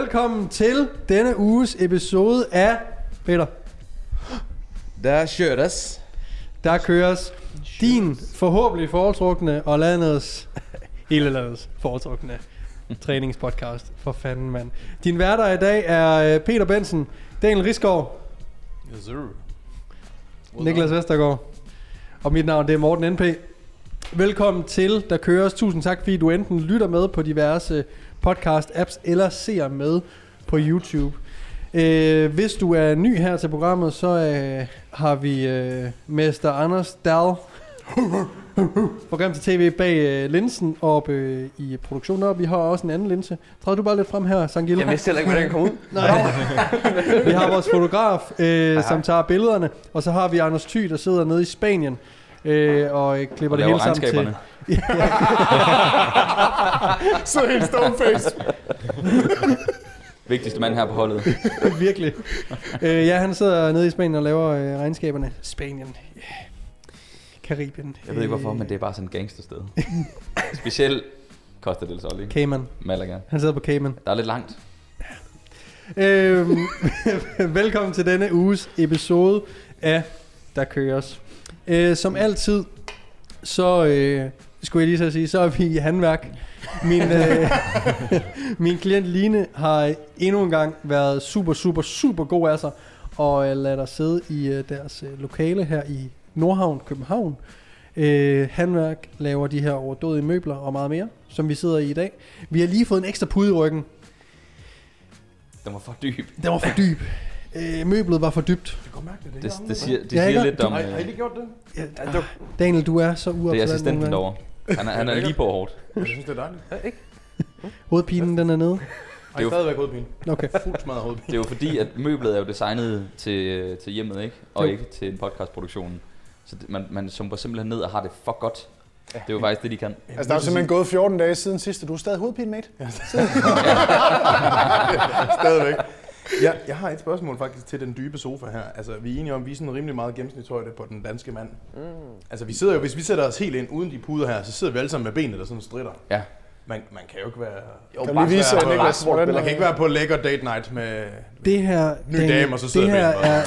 Velkommen til denne uges episode af Peter. Der køres. Der køres din forhåbentlig foretrukne og landets, hele landets foretrukne træningspodcast. For fanden, mand. Din værter i dag er øh, Peter Bensen, Daniel Risgaard, Yes, sir. Niklas Vestergaard, og mit navn det er Morten NP. Velkommen til Der Køres. Tusind tak, fordi du enten lytter med på diverse podcast-apps, eller ser med på YouTube. Øh, hvis du er ny her til programmet, så øh, har vi øh, Mester Anders Dahl, program til tv bag øh, linsen oppe øh, i produktionen. Og vi har også en anden linse. Træder du bare lidt frem her, Sangil? Jeg vidste heller ikke, hvordan jeg kom ud. Nej. vi har vores fotograf, øh, som tager billederne, og så har vi Anders Thy, der sidder nede i Spanien øh, og øh, klipper Og det hele sammen til... Så helt stoneface. Vigtigste mand her på holdet. Virkelig. øh, ja, han sidder nede i Spanien og laver øh, regnskaberne. Spanien. Yeah. Karibien. Jeg ved ikke hvorfor, men det er bare sådan et gangstersted. Specielt Costa del Sol, ikke? Cayman. Malaga. Han sidder på Cayman. Der er lidt langt. Øhm, velkommen til denne uges episode af Der Køres. Øh, som altid, så øh, skulle jeg lige så sige, så er vi i handværk. Min, øh, min klient Line har endnu en gang været super, super, super god af sig, og øh, lader dig sidde i øh, deres øh, lokale her i Nordhavn, København. Øh, handværk laver de her overdådige møbler og meget mere, som vi sidder i i dag. Vi har lige fået en ekstra pude i ryggen. Den var for dyb. Den var for dyb. Øh, møblet var for dybt. Jeg kan mærke det. Det, det siger, det Ja, siger lidt om... Har, øh, har I lige gjort det? Ja, ah, Daniel, du er så uopsat. Det er assistenten derovre. Han er, han er lige på hårdt. Jeg synes, det er dejligt. Ja, ikke? Hovedpinen, den er nede. Ej, jo- stadigvæk hovedpine. Okay. Fuldt smadret hovedpine. Det er jo fordi, at møblet er jo designet til, øh, til hjemmet, ikke? Og Jo. ikke til en podcastproduktion. Så det, man, man sumper simpelthen ned og har det for godt. Det er jo faktisk det, de kan. Altså, der er jo simpelthen gået 14 dage siden sidst, og du er stadig hovedpine, mate. Stadigvæk. Ja, jeg har et spørgsmål faktisk til den dybe sofa her. Altså, vi er enige om, at vi er sådan rimelig meget gennemsnitshøjde på den danske mand. Mm. Altså, vi sidder jo, hvis vi sætter os helt ind uden de puder her, så sidder vi alle sammen med benene, der sådan stritter. Ja. Man, man kan jo ikke være... Jo, Kan du lige vise, være, Niklas, hvordan... Man kan ikke være på lækker date night med... Det her, Ny dame, og så sidder det her er,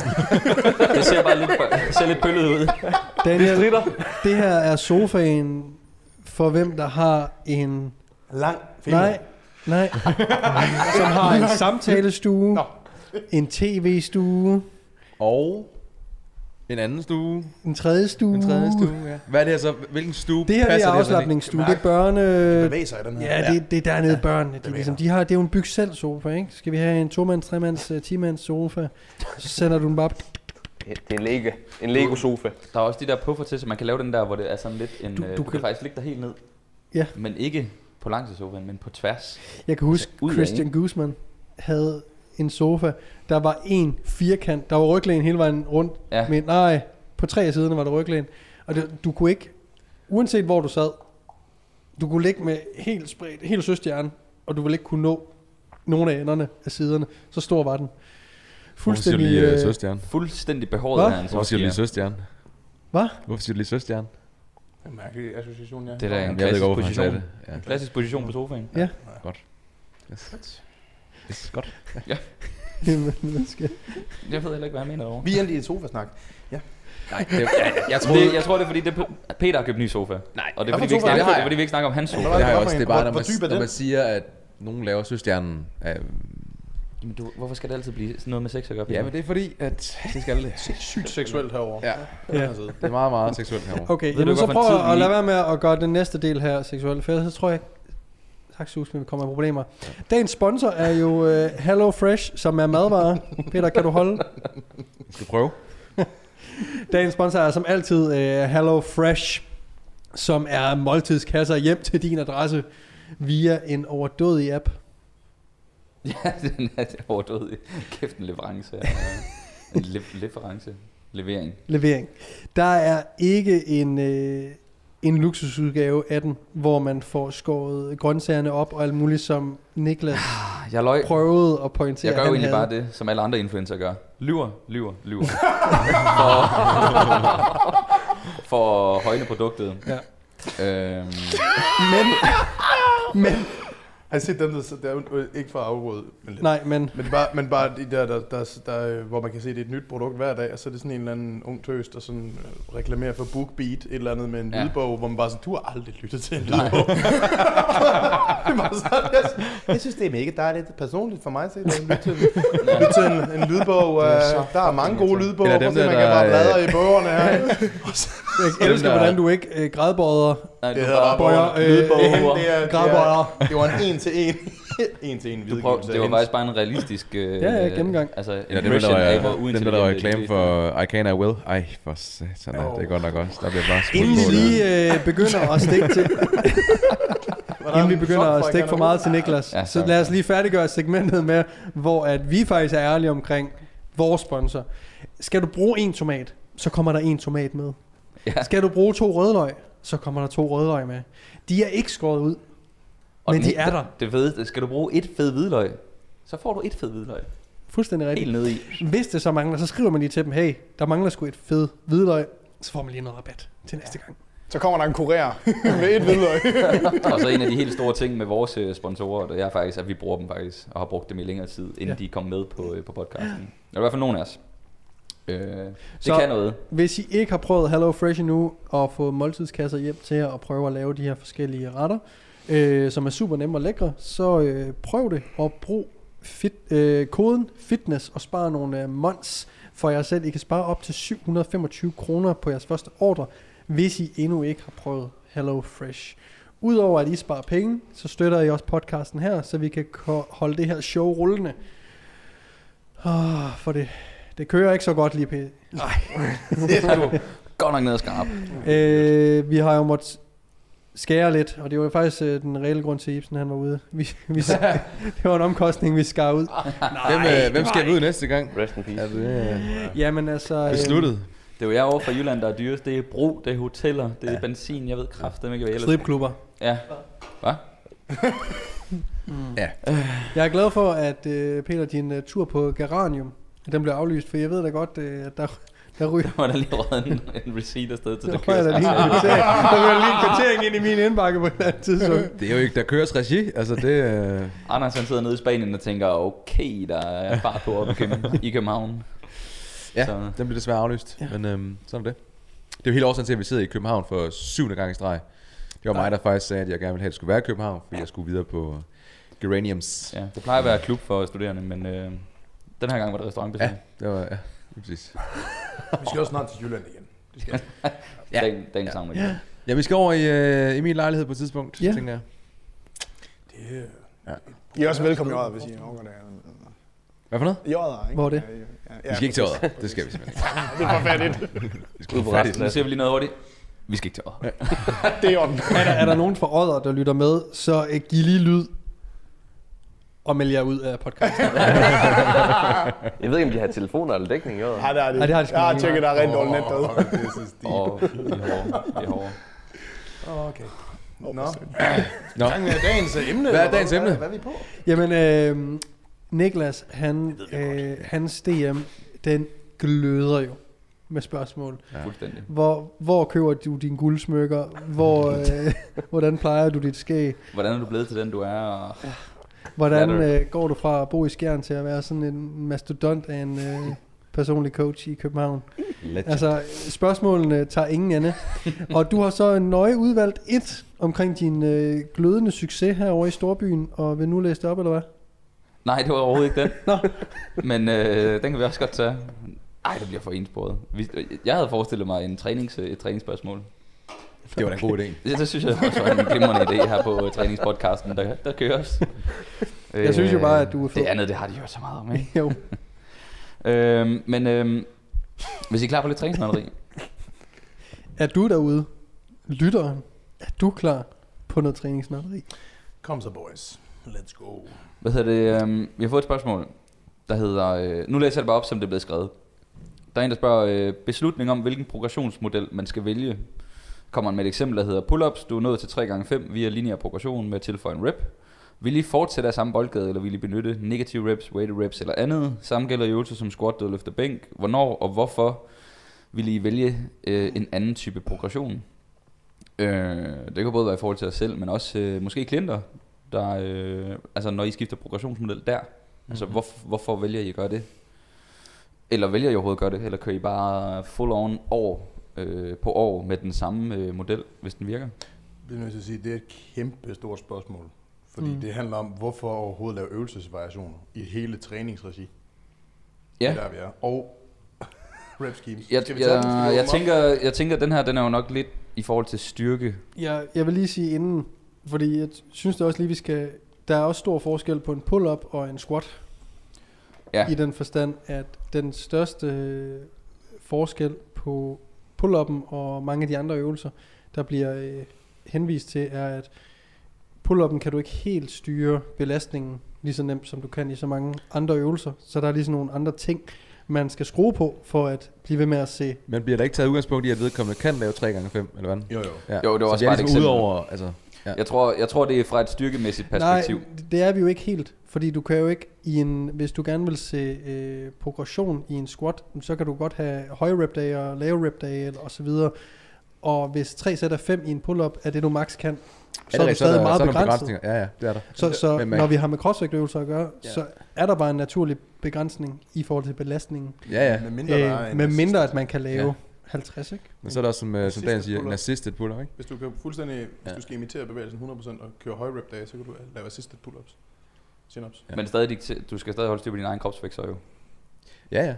Det ser bare lidt, det ser lidt bøllet ud. Daniel, det her er sofaen for hvem der har en... Lang finger. Nej, nej. som har en samtalestue, Nå. en tv-stue, Og en anden stue. en tredje stue. En tredje stue, ja. Hvad er det her så? Hvilken stue Det her det passer er her så ind i? afslappningsstue. Det er børne... Bevæger sig i den her. Ja, det, det er dernede børnene. De, ligesom, de, har, det er jo en byg selv sofa, ikke? Skal vi have en to-mands, tre-mands, ti-mands sofa, så sender du den bare... Det er en Lego, en Lego sofa. Der er også de der puffer til, så man kan lave den der, hvor det er sådan lidt en... Du- Du, du du, du kan- kan faktisk ligge der helt ned. Ja. Men ikke på langs af sofaen, men på tværs. Jeg kan huske, af, Christian Guzman havde en sofa. Der var en firkant. Der var ryglæn hele vejen rundt. Ja. Men nej, på tre af siderne var der ryglæn. Og det, du kunne ikke, uanset hvor du sad, du kunne ligge med helt spredt, helt søstjerne, og du ville ikke kunne nå nogle af enderne af siderne. Så stor var den. Fuldstændig... Hvorfor siger du lige øh, uh, søstjerne? Fuldstændig behåret af en Hvorfor siger du lige søstjerne? Hvad? Hvorfor siger du lige søstjerne? Det er en mærkelig association, ja. Det er da en Jeg klassisk ikke, position. det. Ja. Klassisk position på sofaen. Ja. Yes. Yes, godt. Jamen, hvad skal- Jeg ved heller ikke, hvad han mener over. Vi endte i et sofasnak. Nej, det, jeg, jeg Det, troede... jeg tror, det er fordi, det er Peter har købt ny sofa. Nej, Og det er fordi, vi ikke snakker, Det det er, jeg. fordi, vi ikke snakker om hans sofa. Det har jeg også. en? Det er bare, når man, er når man siger, at nogen laver søstjernen. Uh, Men du, hvorfor skal det altid blive sådan noget med sex at gøre? Ja, men det er fordi, at det skal det. Sygt seksuelt herovre. Ja, Ja. Altså, det er meget, meget seksuelt herovre. Okay, Ved du jamen, så prøv at lade være med at gøre den næste del her seksuel, for så tror jeg Saksehus, vi kommer i problemer. Dagens sponsor er jo uh, Hello Fresh, som er madvarer. Peter, kan du holde? Jeg skal prøve. Dagens sponsor er som altid uh, Hello Fresh, som er måltidskasser hjem til din adresse via en overdådig app. Ja, den er overdød. Kæft en leverance. Ja. En le- leverance. Levering. Levering. Der er ikke en, øh, en luksusudgave af den, hvor man får skåret grøntsagerne op og alt muligt, som Niklas Jeg løg. prøvede at pointere, Jeg gør jo egentlig havde. bare det, som alle andre influencer gør. Lyver, lyver, lyver. for, for at højne produktet. Ja. Øhm, Men, men Har I set dem, der, der er ikke for at afråde, men, lidt. Nej, men men, bare, men bare de der, der, der, der, hvor man kan se, det er et nyt produkt hver dag, og så er det sådan en eller anden ung tøs, der sådan øh, reklamerer for BookBeat, et eller andet med en Ja. lydbog, hvor man bare sådan, du har aldrig lyttet til en lydbog. det er bare sådan, jeg, synes- jeg synes, det er mega dejligt personligt for mig at se, at lytte til, lytte til en, en lydbog. Uh, der er mange gode lydbog, dem at der, man kan bare øh, bladre i bogerne her. jeg elsker, der- hvordan du ikke øh, grædbøjer. Nej, Det hedder bare bøjer, øh, øh, Det, er, det, Grædbøjer. er, det var en en til en. en til en Du videregivelse. det var faktisk bare en realistisk øh, Ja, ja, gennemgang. Altså, Eller dem, der af, hvor laver, dem, uintelligente der reklame for I Can, I Will. Ej, for satan, oh. det er godt nok også. Der bliver bare smurt Inden vi det. lige øh, begynder at stikke til, inden vi begynder at stikke for meget til Niklas, Ja, så lad os lige færdiggøre segmentet med, hvor at vi faktisk er ærlige omkring vores sponsor. Skal du bruge en tomat, så kommer der en tomat med. Ja. Skal du bruge to rødløg, så kommer der to rødløg med. De er ikke skåret ud. Og Men den- de er der. Det fede, skal du bruge et fed hvidløg, så får du et fed hvidløg. Fuldstændig rigtigt. Helt nede i. Hvis det så mangler, så skriver man lige til dem, hey, der mangler sgu et fed hvidløg, så får man lige noget rabat til næste gang. Så kommer der en kurér med et hvidløg. Og så en af de helt store ting med vores øh, sponsorer, det er faktisk, at vi bruger dem faktisk, og har brugt dem i længere tid, inden Ja. ja. de kom med på, øh, på podcasten. Eller i hvert fald nogen af os. Øh, det Så- kan noget. Hvis I ikke har prøvet Hello Fresh endnu, og få måltidskasser hjem til jer og prøve at lave de her forskellige retter, øh, som er super nemme og lækre, så øh, prøv det og brug fit, øh, koden FITNESS og spar nogle øh, mons for jer selv. I kan spare op til 725 kroner på jeres første ordre, hvis I endnu ikke har prøvet Hello Fresh. Udover at I sparer penge, så støtter I også podcasten her, så vi kan holde det her show rullende. Oh, for det, det kører ikke så godt lige pt. Det er du godt nok ned og skarp. Øh, vi har jo måttet skære lidt, og det var jo faktisk øh, den reelle grund til, at Ibsen han var ude. Vi, vi, det var en omkostning, vi skar ud. Hvem, øh, hvem skal vi ud næste gang? Rest in peace. Er det øh, Jamen altså... øh, besluttet? Det er jo jeg over fra Jylland, der er dyrest. Det er bro, det er hoteller, det er ja. benzin. Jeg ved kraftigt ikke, hvad jeg ellers... Stripklubber. Ja. Hvad? Ja. Jeg er glad for, at øh, Peter, din uh, tur på Geranium, den blev aflyst, for jeg ved da godt, øh, at der, der ryger... Der var der lige røget en, en receipt afsted til Der det ryger der lige en der ryger lige en kvittering ind i min indbakke på et eller andet tidspunkt. Det er jo ikke, der køres regi. Altså det... Øh, Anders han sidder nede i Spanien og tænker, okay, der er fart på op i København- i København. ja, Så- den blev desværre aflyst. Ja. Men øhm, sådan er det. Det er jo hele årsagen til, at vi sidder i København for syvende gang i streg. Det var mig, der faktisk sagde, at jeg gerne ville have, at det skulle være i København, fordi jeg skulle videre på Geraniums. Ja, det plejer at være klub for studerende, men øh, den her gang var det restaurantbesøg. Ja, det var... Ja, præcis. Vi skal også snart til Jylland igen. Det skal Ja. Ja. Dagen, dagen savner ja. Ja, vi skal over i, øh, i min lejlighed på et tidspunkt, Ja. tænker jeg. det, øh, I er også velkommen i øjet, hvis I overgår det. Hvad for noget? I øjet, ikke? Hvor er det? Ja, Vi skal ikke til Odder. Det skal vi simpelthen ikke. Det er for fattigt. Vi skal Ude på resten. Nu ser vi lige noget hurtigt. Vi skal ikke til Odder. Det er orden. Er der, er der nogen fra Odder, der lytter med, så øh, giv lige lyd og meld jer ud af podcasten. Jeg ved ikke, om de har telefoner eller dækning i øjet. Ja, det er det. Ja, det har de Jeg har tjekket, der er rigtig dårligt net derude. Det er så stil. Det er er. Okay. Nå. Nå. Gang med dagens emne. Hvad er dagens emne? Hvad, hvad er vi på? Jamen, øh, Niklas, han, øh, hans DM, den gløder jo med spørgsmål. Fuldstændig. Hvor, hvor køber du dine guldsmykker? Hvor, øh, hvordan plejer du dit skæg? Hvordan er du blevet til den, du er? Og Hvordan øh, går du fra at bo i Skjern til at være sådan en mastodont af en øh, personlig coach i København? Legend. Altså, spørgsmålene tager ingen ende. Og du har så nøje udvalgt et omkring din øh, glødende succes herovre i Storbyen, og vil nu læse det op, eller hvad? Nej, det var overhovedet ikke den. Nå. Men øh, den kan vi også godt tage. Ej, det bliver for ensporet. Jeg havde forestillet mig en trænings, et træningsspørgsmål. Det var da en god idé. Det, det synes jeg også var en glimrende idé her på øh, træningspodcasten, der, der køres. Jeg synes jo bare, at du er fed. Det andet, det har de hørt så meget om, ikke? Jo. øhm, men øhm, hvis I er klar på lidt træningsmaleri, Er du derude, lytteren, er du klar på noget træningsmaleri? Kom så, boys. Let's go. hvad hedder det? Øhm, vi har fået et spørgsmål, der hedder... Øh, nu læser jeg det bare op, som det er blevet skrevet. Der er en, der spørger, øh, beslutning om, hvilken progressionsmodel man skal vælge. Kommer han med et eksempel, der hedder pull-ups. Du er nået til 3x5 via lineær progression med at tilføje en rep. Vil I fortsætte af samme boldgade, eller vil I benytte negative reps, weighted reps eller andet? Samme gælder i øvelser som squat, deadlift og bænk. Hvornår og hvorfor vil I vælge øh, en anden type progression? Øh, det kan både være i forhold til os selv, men også øh, måske klienter, der, øh, altså når I skifter progressionsmodel der? Altså hvor, hvorfor vælger I at gøre det? Eller vælger I overhovedet at gøre det? Eller kører I bare full on år øh, på år med den samme øh, model, hvis den virker? Det er nødt til at sige, det er et kæmpe stort spørgsmål. Fordi Mm. det handler om, hvorfor overhovedet lave øvelsesvariationer i hele træningsregi. Ja. Det er der, vi er. Og rep schemes. Jeg, Skal vi tage jeg, jeg, tænker, jeg tænker, at den her den er jo nok lidt i forhold til styrke. Jeg, jeg vil lige sige inden, fordi jeg synes det også lige, vi skal... Der er også stor forskel på en pull-up og en squat. Ja. I den forstand, at den største øh, forskel på pull-up'en og mange af de andre øvelser, der bliver øh, henvist til, er, at pull-up'en kan du ikke helt styre belastningen lige så nemt, som du kan i så mange andre øvelser. Så der er lige sådan nogle andre ting, man skal skrue på, for at blive ved med at se Men bliver der ikke taget udgangspunkt i, at vedkommende kan lave 3x5, eller hvad? Jo, jo. Ja. Jo, det var så også det er bare et ligesom eksempel. udover, altså, ja. Jeg tror, jeg tror, det er fra et styrkemæssigt perspektiv. Nej, det er vi jo ikke helt. Fordi du kan jo ikke i en, hvis du gerne vil se øh, progression i en squat, så kan du godt have høje rep dage og lave rep dage eller og så videre. Og hvis 3 sæt af 5 i en pull-up er det du max kan, så er, du rigtigt? stadig der, meget så er der begrænset. Ja, ja, det er der. Så, så Men man- når vi har med crossfit-øvelser at gøre, Ja. så er der bare en naturlig begrænsning i forhold til belastningen. Ja, ja. Med mindre, der er Øh, med mindre at man kan lave Ja. 50, ikke? Men så er der også, som, øh, som Dan siger, en pull-up. assisted pull-up, ikke? Hvis du kan fuldstændig, hvis Ja. du skal imitere bevægelsen 100% og køre høj rep dage, så kan du lave assisted pull-ups. Chin-ups. Ja. Men stadig, du skal stadig holde styr på din egen kropsvægt, så jo. Ja, ja.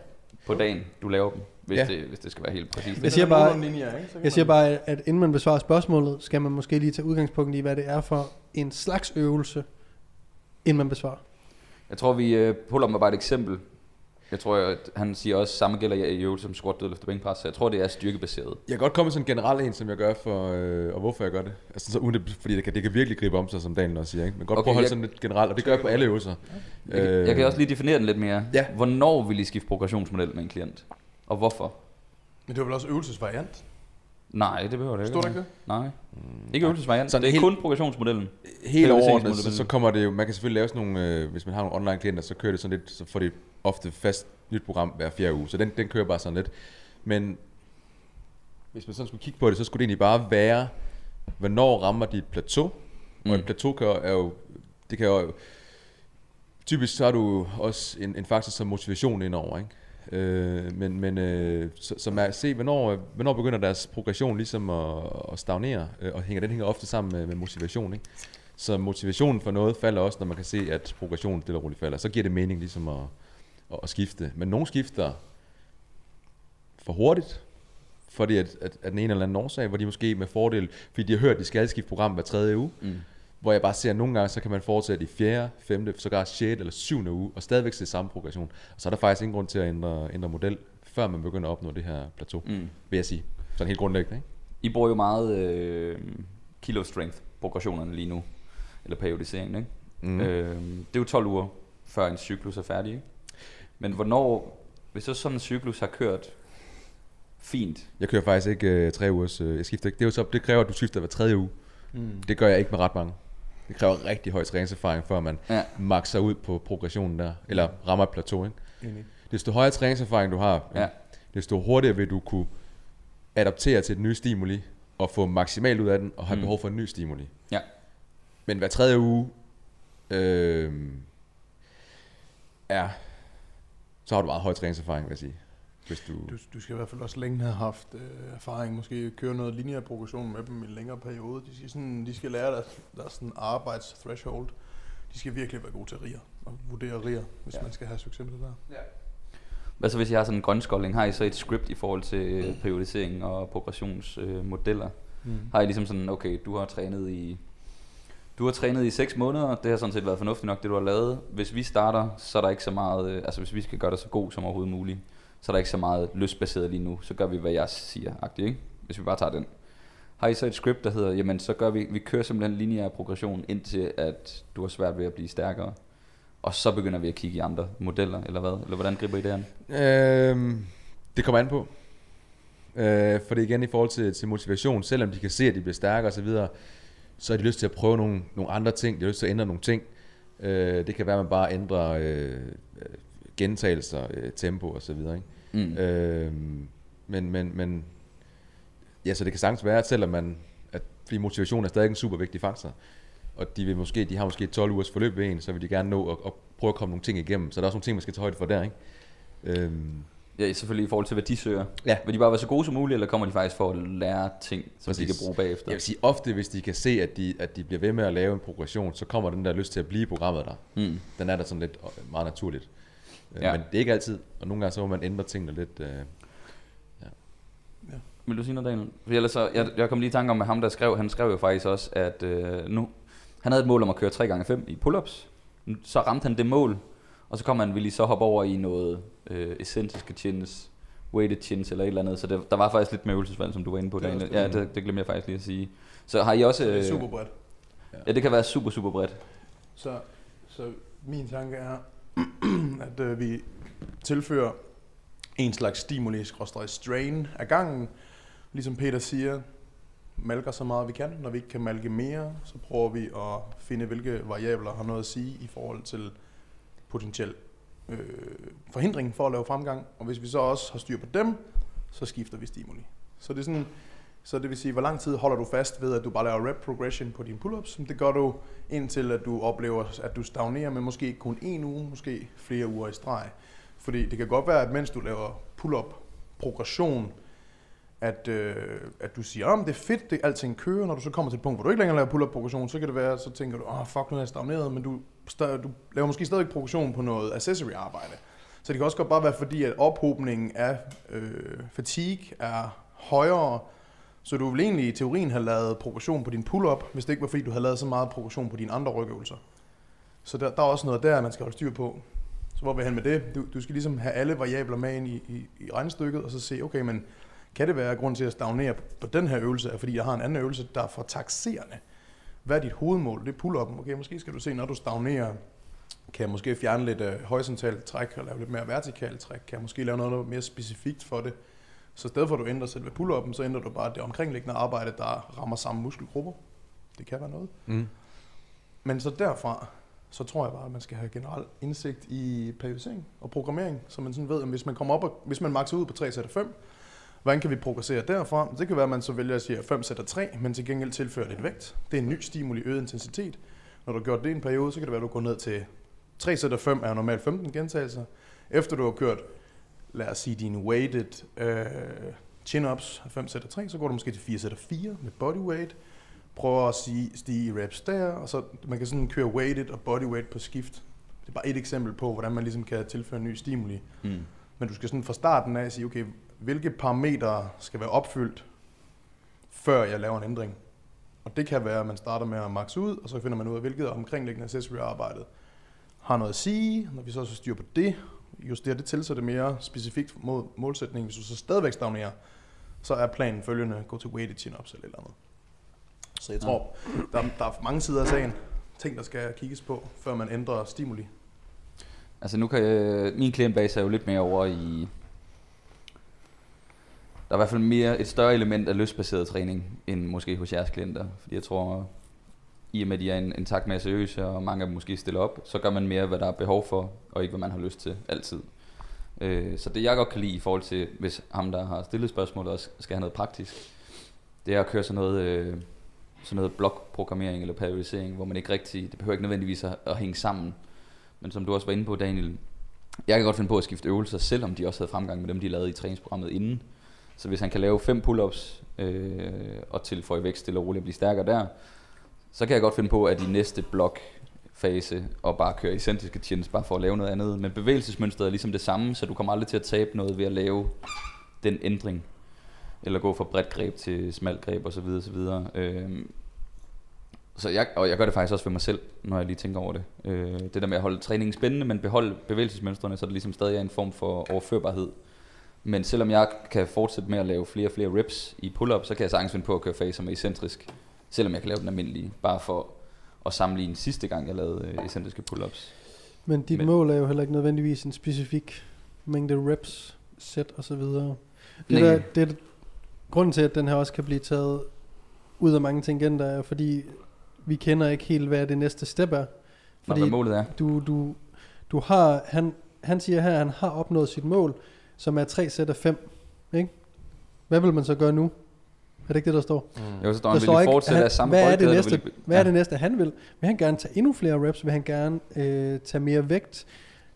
På dagen, du laver dem. Hvis, Ja. det, hvis det skal være helt præcist. Jeg siger bare- Linjer, ikke? Jeg siger bare, at inden man besvarer spørgsmålet, skal man måske lige tage udgangspunkt i, hvad det er for en slags øvelse, inden man besvarer. Jeg tror, vi uh, puller mig bare et eksempel. Jeg tror, at han siger også, samme gælder i øvelse som squat, dødløft og bænkpres. Så jeg tror, det er styrkebaseret. Jeg kan godt komme med sådan en generel en, som jeg gør for, øh, og hvorfor jeg gør det. Altså, så uden det, fordi det kan, det kan virkelig gribe om sig, som Daniel også siger. Ikke? Men godt Okay, prøve at holde jeg- sådan lidt generelt, og det gør jeg på alle øvelser. Jeg, øh, jeg kan også lige definere den lidt mere. Ja. Hvornår vil I skifte progressionsmodel med en klient? Og hvorfor? Men det var vel også øvelsesvariant? Nej, det behøver det ikke. Stod der ikke det? Nej. Ikke øvelsesvariant. Sådan det er helt- kun progressionsmodellen. Helt overordnet, så, så kommer det jo, man kan selvfølgelig lave sådan nogle, øh, hvis man har nogle online klienter, så kører det sådan lidt, så får de ofte fast nyt program hver fjerde uge, så den, den kører bare sådan lidt. Men hvis man sådan skulle kigge på det, så skulle det egentlig bare være, hvornår rammer dit plateau, mm. og Mm. et plateau kan, er jo, det kan jo, typisk så har du også en, en faktor som motivation indover, ikke? Øh, men men øh, så, så man se, hvornår, hvornår begynder deres progression ligesom at, at stagnere, øh, og hænger, den hænger ofte sammen med, med motivation, ikke? Så motivationen for noget falder også, når man kan se, at progressionen stille og roligt falder. Så giver det mening ligesom at, at, at skifte. Men nogle skifter for hurtigt, fordi at, at, at den ene eller anden årsag, hvor de måske med fordel, fordi de har hørt, at de skal skifte program hver tredje uge, Mm. hvor jeg bare ser, at nogle gange, så kan man fortsætte i fjerde, femte, sågar sjette eller syvende uge, og stadigvæk se samme progression. Og så er der faktisk ingen grund til at ændre, ændre model, før man begynder at opnå det her plateau, mm. Vil jeg sige. Sådan helt grundlæggende, ikke? I bruger jo meget øh, kilo strength progressionerne lige nu. Eller periodiseringen, ikke? Mm. Øh, det er jo 12 uger, før en cyklus er færdig, ikke? Men hvornår, hvis så sådan en cyklus har kørt fint, Jeg kører faktisk ikke øh, tre ugers, øh, jeg skifter ikke. Det, er jo så, det kræver, at du skifter hver tredje uge. Mm. Det gør jeg ikke med ret mange. Det kræver rigtig høj træningserfaring, før man Ja. makser ud på progressionen der, eller rammer et plateau. Ikke? Enig. Desto højere træningserfaring du har, Ja. desto hurtigere vil du kunne adaptere til den nye stimuli, og få maksimalt ud af den, og have Mm. mm. behov for en ny stimuli. Ja. Men hver tredje uge, øh, ja, så har du meget høj træningserfaring, vil jeg sige. Hvis du, Du, du skal i hvert fald også længe have haft øh, erfaring, måske køre noget lineær progression med dem i en længere periode. De skal, sådan, de skal lære deres, deres sådan arbejdsthreshold. De skal virkelig være gode til riger og vurdere riger, hvis Ja. ja. man skal have succes med det der. Hvad så hvis I har sådan en grønskolding? Har I så et script i forhold til øh, periodisering og progressionsmodeller? Øh, modeller? Mm. har I ligesom sådan, okay, du har trænet i du har trænet i 6 måneder, det har sådan set været fornuftigt nok, det du har lavet. Hvis vi starter, så er der ikke så meget, øh, altså hvis vi skal gøre det så god som overhovedet muligt, så er der ikke så meget lystbaseret lige nu. Så gør vi, hvad jeg siger, agtigt, ikke? Hvis vi bare tager den. Har I så et script, der hedder, jamen så gør vi, vi kører simpelthen lineær progression, indtil at du har svært ved at blive stærkere. Og så begynder vi at kigge i andre modeller, eller hvad? Eller hvordan griber I det an? Øhm, det kommer an på. Øh, for det er igen i forhold til, til motivation, selvom de kan se, at de bliver stærkere osv., så, så har de lyst til at prøve nogle, nogle andre ting, de har lyst til at ændre nogle ting. Øh, det kan være, at man bare ændrer øh, øh, gentagelser, øh, tempo osv. Ikke? Mm. Øh, men, men, men ja, så det kan sagtens være, at selvom man, at, fordi motivation er stadig en super vigtig faktor, og de, vil måske, de har måske 12 ugers forløb ved en, så vil de gerne nå at, at prøve at komme nogle ting igennem. Så der er også nogle ting, man skal tage højde for der, ikke? Øhm, Ja, selvfølgelig i forhold til, hvad de søger. Ja. Vil de bare være så gode som muligt, eller kommer de faktisk for at lære ting, som de Præcis. kan bruge bagefter? jeg vil sige, ofte hvis de kan se, at de, at de bliver ved med at lave en progression, så kommer den der lyst til at blive i programmet der. Mm. Den er der sådan lidt øh, meget naturligt. Øh, Ja. Men det er ikke altid, og nogle gange så må man ændre tingene lidt. Øh, Vil du sige noget, Daniel? For ellers så, jeg, jeg kom lige i tanke om, at ham, der skrev, han skrev jo faktisk også, at øh, nu, han havde et mål om at køre 3x5 i pull-ups. Så ramte han det mål, og så kom han ville så hoppe over i noget øh, eccentriske chins, weighted chins eller et eller andet. Så det, der var faktisk lidt med øvelsesvalg, som du var inde på, Det Daniel. Ja, det, det glemte jeg faktisk lige at sige. Så har I også... Så det er øh, super bredt. Ja, det kan være super, super bredt. Så, så min tanke er, at øh, vi tilfører en slags stimuli, strain af gangen. Ligesom Peter siger, malker så meget vi kan. Når vi ikke kan malke mere, så prøver vi at finde, hvilke variabler har noget at sige i forhold til potentiel øh, forhindring for at lave fremgang. Og hvis vi så også har styr på dem, så skifter vi stimuli. Så det er sådan, så det vil sige, hvor lang tid holder du fast ved, at du bare laver rep progression på dine pull-ups. Det gør du indtil, at du oplever, at du stagnerer med måske kun en uge, måske flere uger i streg. Fordi det kan godt være, at mens du laver pull-up progression, at, øh, at du siger, at det er fedt, det alting kører, når du så kommer til et punkt, hvor du ikke længere laver pull-up progression, så kan det være, så tænker du, åh oh, fuck, nu er jeg stagneret, men du, sta- du laver måske stadig progression på noget accessory arbejde. Så det kan også godt bare være fordi, at ophobningen af øh, fatigue er højere, så du ville egentlig i teorien have lavet progression på din pull-up, hvis det ikke var fordi, du havde lavet så meget progression på dine andre rygøvelser. Så der, der er også noget der, man skal holde styr på. Så hvor vil jeg hen med det? Du, du skal ligesom have alle variabler med ind i, i, i regnestykket, og så se, okay, men kan det være at grund til at stagnere på, den her øvelse, er fordi jeg har en anden øvelse, der er for taxerende. Hvad er dit hovedmål? Det er pull-up. Okay, måske skal du se, når du stagnerer, kan jeg måske fjerne lidt øh, horisontalt træk og lave lidt mere vertikalt træk. Kan jeg måske lave noget, er mere specifikt for det. Så i stedet for at du ændrer selve pull-upen, så ændrer du bare det omkringliggende arbejde, der rammer samme muskelgrupper. Det kan være noget. mm. Men så derfra, så tror jeg bare, at man skal have generel indsigt i periodisering og programmering, så man sådan ved, at hvis man kommer op og, hvis man makser ud på 3 sæt af 5, hvordan kan vi progressere derfra? Det kan være, at man så vælger at sige 5 sæt af 3, men til gengæld tilfører lidt vægt. Det er en ny stimuli, øget intensitet. Når du har gjort det en periode, så kan det være, at du går ned til 3 sæt af 5 er normalt 15 gentagelser. Efter du har kørt, lad os sige, dine weighted øh, chin-ups af 5 sæt af 3, så går du måske til 4 sæt af 4 med bodyweight prøver at sige, stige i reps der, og så man kan sådan køre weighted og bodyweight på skift. Det er bare et eksempel på, hvordan man ligesom kan tilføre ny stimuli. Mm. Men du skal sådan fra starten af sige, okay, hvilke parametre skal være opfyldt, før jeg laver en ændring. Og det kan være, at man starter med at max ud, og så finder man ud af, hvilket omkringliggende accessory arbejdet har noget at sige. Når vi så så styr på det, justerer det til, så det er mere specifikt mod målsætningen. Hvis du så stadigvæk stagnerer, så er planen følgende, gå til weighted chin-ups eller eller andet. Så jeg tror, der, der er mange sider af sagen, ting der skal kigges på, før man ændrer stimuli. Altså nu kan jeg, min klientbase er jo lidt mere over i... Der er i hvert fald mere et større element af lystbaseret træning, end måske hos jeres klienter. Fordi jeg tror, i og med at de er en, en takt mere seriøse, og mange af dem måske stiller op, så gør man mere, hvad der er behov for, og ikke hvad man har lyst til altid. Øh, så det jeg godt kan lide i forhold til, hvis ham der har stillet spørgsmålet også skal have noget praktisk, det er at køre sådan noget, øh, sådan noget blokprogrammering eller periodisering, hvor man ikke rigtig, det behøver ikke nødvendigvis at, at hænge sammen. Men som du også var inde på, Daniel, jeg kan godt finde på at skifte øvelser, selvom de også havde fremgang med dem, de lavede i træningsprogrammet inden. Så hvis han kan lave fem pull-ups øh, og tilføje vækst stille og roligt og blive stærkere der, så kan jeg godt finde på, at i næste blok fase og bare køre identiske chins, bare for at lave noget andet. Men bevægelsesmønstret er ligesom det samme, så du kommer aldrig til at tabe noget ved at lave den ændring. Eller gå fra bredt greb til smalt greb osv. osv. Øhm, så jeg, og jeg gør det faktisk også for mig selv, når jeg lige tænker over det. Øh, det der med at holde træningen spændende, men beholde bevægelsesmønstrene, så det ligesom stadig er en form for overførbarhed. Men selvom jeg kan fortsætte med at lave flere og flere reps i pull-up, så kan jeg sagtens finde på at køre faser med eccentrisk, selvom jeg kan lave den almindelige, bare for at sammenligne sidste gang, jeg lavede øh, eccentriske pull-ups. Men dit Men- mål er jo heller ikke nødvendigvis en specifik mængde reps, sæt og så videre. Det der, det er grunden til, at den her også kan blive taget ud af mange tangenter, er fordi vi kender ikke helt, hvad det næste step er. Nå, Fordi hvad målet er. du, du, du har, han, han siger her, at han har opnået sit mål, som er 3 sæt af 5. Ikke? Hvad vil man så gøre nu? Er det ikke det, der står? Jo, så står Der han, vil I ikke, fortsætte han- af samme hvad er det næste, vil hvad er det næste, han vil? Vil han gerne tage endnu flere reps? Vil han gerne øh, tage mere vægt?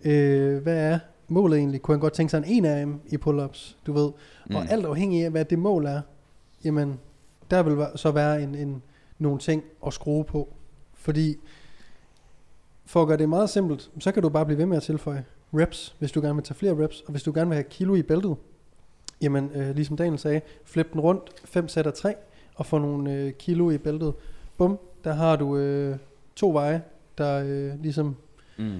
Øh, hvad er målet egentlig? Kunne han godt tænke sig en 1 AM i pull-ups, du ved? Mm. Og Mm. alt afhængig af, hvad det mål er, jamen, der vil så være en, en, nogle ting at skrue på. Fordi, for at gøre det meget simpelt, så kan du bare blive ved med at tilføje reps, hvis du gerne vil tage flere reps, og hvis du gerne vil have kilo i bæltet, jamen, øh, ligesom Daniel sagde, flip den rundt, 5 sæt af 3, og få nogle øh, kilo i bæltet. Bum, der har du øh, to veje, der øh, ligesom Mm.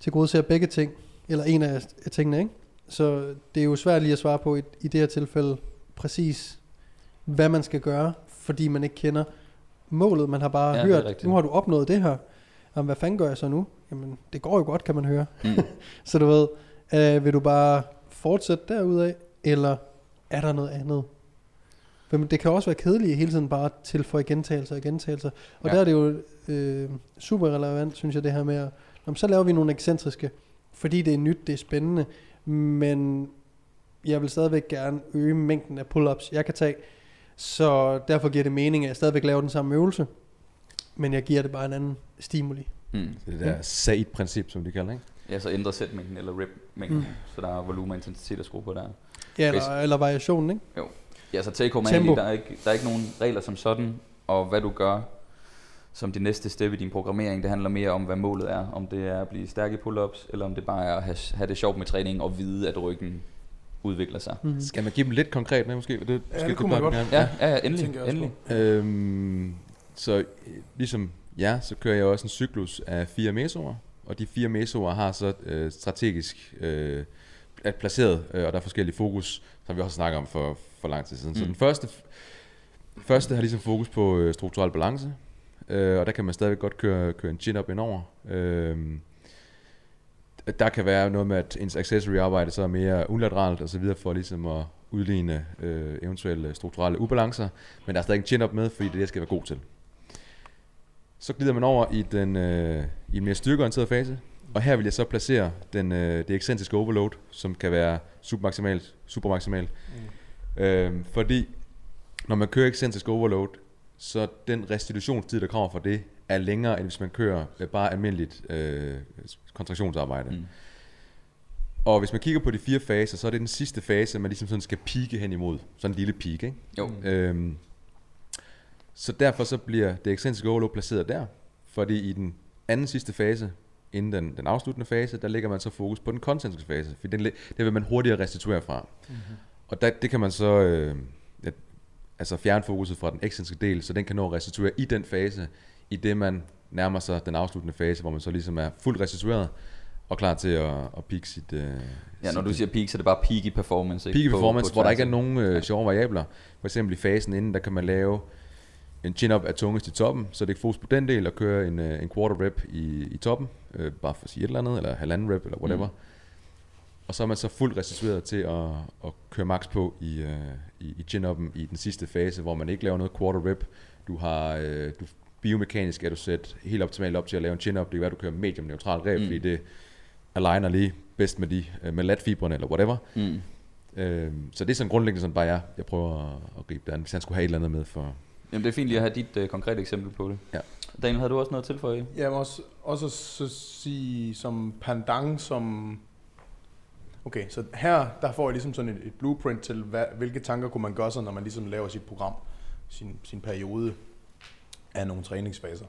til gode ser begge ting, eller en af af tingene, ikke? Så det er jo svært lige at svare på i, i det her tilfælde præcis, hvad man skal gøre, fordi man ikke kender målet. Man har bare Ja, hørt, nu har du opnået det her. Jamen, hvad fanden gør jeg så nu? Jamen, det går jo godt, kan man høre. Mm. Så du ved, øh, vil du bare fortsætte derudad, eller er der noget andet? Men det kan også være kedeligt hele tiden bare at tilføje gentagelser og gentagelser. Og Ja. der er det jo øh, super relevant, synes jeg, det her med at, Nå, men så laver vi nogle ekscentriske, fordi det er nyt, det er spændende, men jeg vil stadigvæk gerne øge mængden af pull-ups, jeg kan tage. Så derfor giver det mening, at jeg stadigvæk laver den samme øvelse, men jeg giver det bare en anden stimuli. Mm. Det der SAID-princip, som de kalder, ikke? Ja, så ændre sætmængden eller rep-mængden, mm. så der er volumen og intensitet at skrue på der. Ja, eller, eller variationen, ikke? Ja, så take home er der er, ikke, der er ikke nogen regler som sådan, og hvad du gør som det næste step i din programmering, det handler mere om, hvad målet er. Om det er at blive stærk i pull-ups, eller om det bare er at have, have det sjovt med træning og vide, at ryggen udvikler sig. Mm. Skal man give dem lidt konkret med, måske? Det, Ja, det kunne man bare godt. Ja, ja, ja endelig. endelig. Øhm, så øh, ligesom jer, så kører jeg også en cyklus af fire mesoer, og de fire mesoer har så øh, strategisk øh, er placeret, øh, og der er forskellige fokus, som vi også snakker om for, for lang tid siden. Mm. Så den første, første har ligesom fokus på øh, strukturel balance, øh, og der kan man stadigvæk godt køre, køre en chin-up indover. Øh, der kan være noget med, at ens accessory arbejde så er mere unilateralt og så videre, for ligesom at udligne øh, eventuelle strukturelle ubalancer, men der er stadig en chin-up med, fordi det det, skal være god til. Så glider man over i den øh, i en mere styrkeorienteret fase, og her vil jeg så placere den, øh, det ekscentriske overload, som kan være supermaksimalt, supermaksimalt. Mm. Øh, fordi når man kører ekscentrisk overload, så den restitutionstid, der kommer fra det, er længere, end hvis man kører øh, bare almindeligt øh, kontraktionsarbejde. Mm. Og hvis man kigger på de fire faser, så er det den sidste fase, man ligesom sådan skal pike hen imod. Sådan en lille peak, ikke? Jo. Øhm, så derfor så bliver det excentric overload placeret der, fordi i den anden sidste fase, inden den, den afsluttende fase, der lægger man så fokus på den koncentriske fase, for den, det vil man hurtigere restituere fra. Mm-hmm. Og der, det kan man så øh, ja, altså fjerne fokuset fra den excentriske del, så den kan nå at restituere i den fase, i det man nærmer sig den afsluttende fase, hvor man så ligesom er fuldt restitueret og klar til at, at peak sit... Øh, Ja, når du siger peak, så er det bare peak i performance. ikke? Peak i På- performance, på hvor der ikke er nogen øh, sjove variabler. For eksempel i fasen inden, der kan man lave en chin-up af tungest i toppen, så det er fokus på den del, og køre en, øh, en quarter rep i, i toppen, øh, bare for at sige et eller andet, eller halvanden rep, eller whatever. Mm. Og så er man så fuldt restitueret til at, at køre max på i, øh, i, i chin-uppen i den sidste fase, hvor man ikke laver noget quarter rep. Du har, øh, du, biomekanisk er du sat helt optimalt op til at lave en chin-up. Det kan være, du kører medium neutral rep, Mm. fordi det aligner lige bedst med, de, øh, med latfibrene, eller whatever. Mm. Øhm, så det er sådan grundlæggende sådan bare jeg, jeg prøver at, at gribe det an, hvis han skulle have et eller andet med for... Jamen, det er fint lige at have dit uh, konkrete eksempel på det. Ja. Daniel, havde du også noget at tilføje? Jeg må også, også så sige som pendant, som... Okay, så her der får jeg ligesom sådan et, et blueprint til, hvad, hvilke tanker kunne man gøre sig, når man ligesom laver sit program, sin, sin periode af nogle træningsfaser.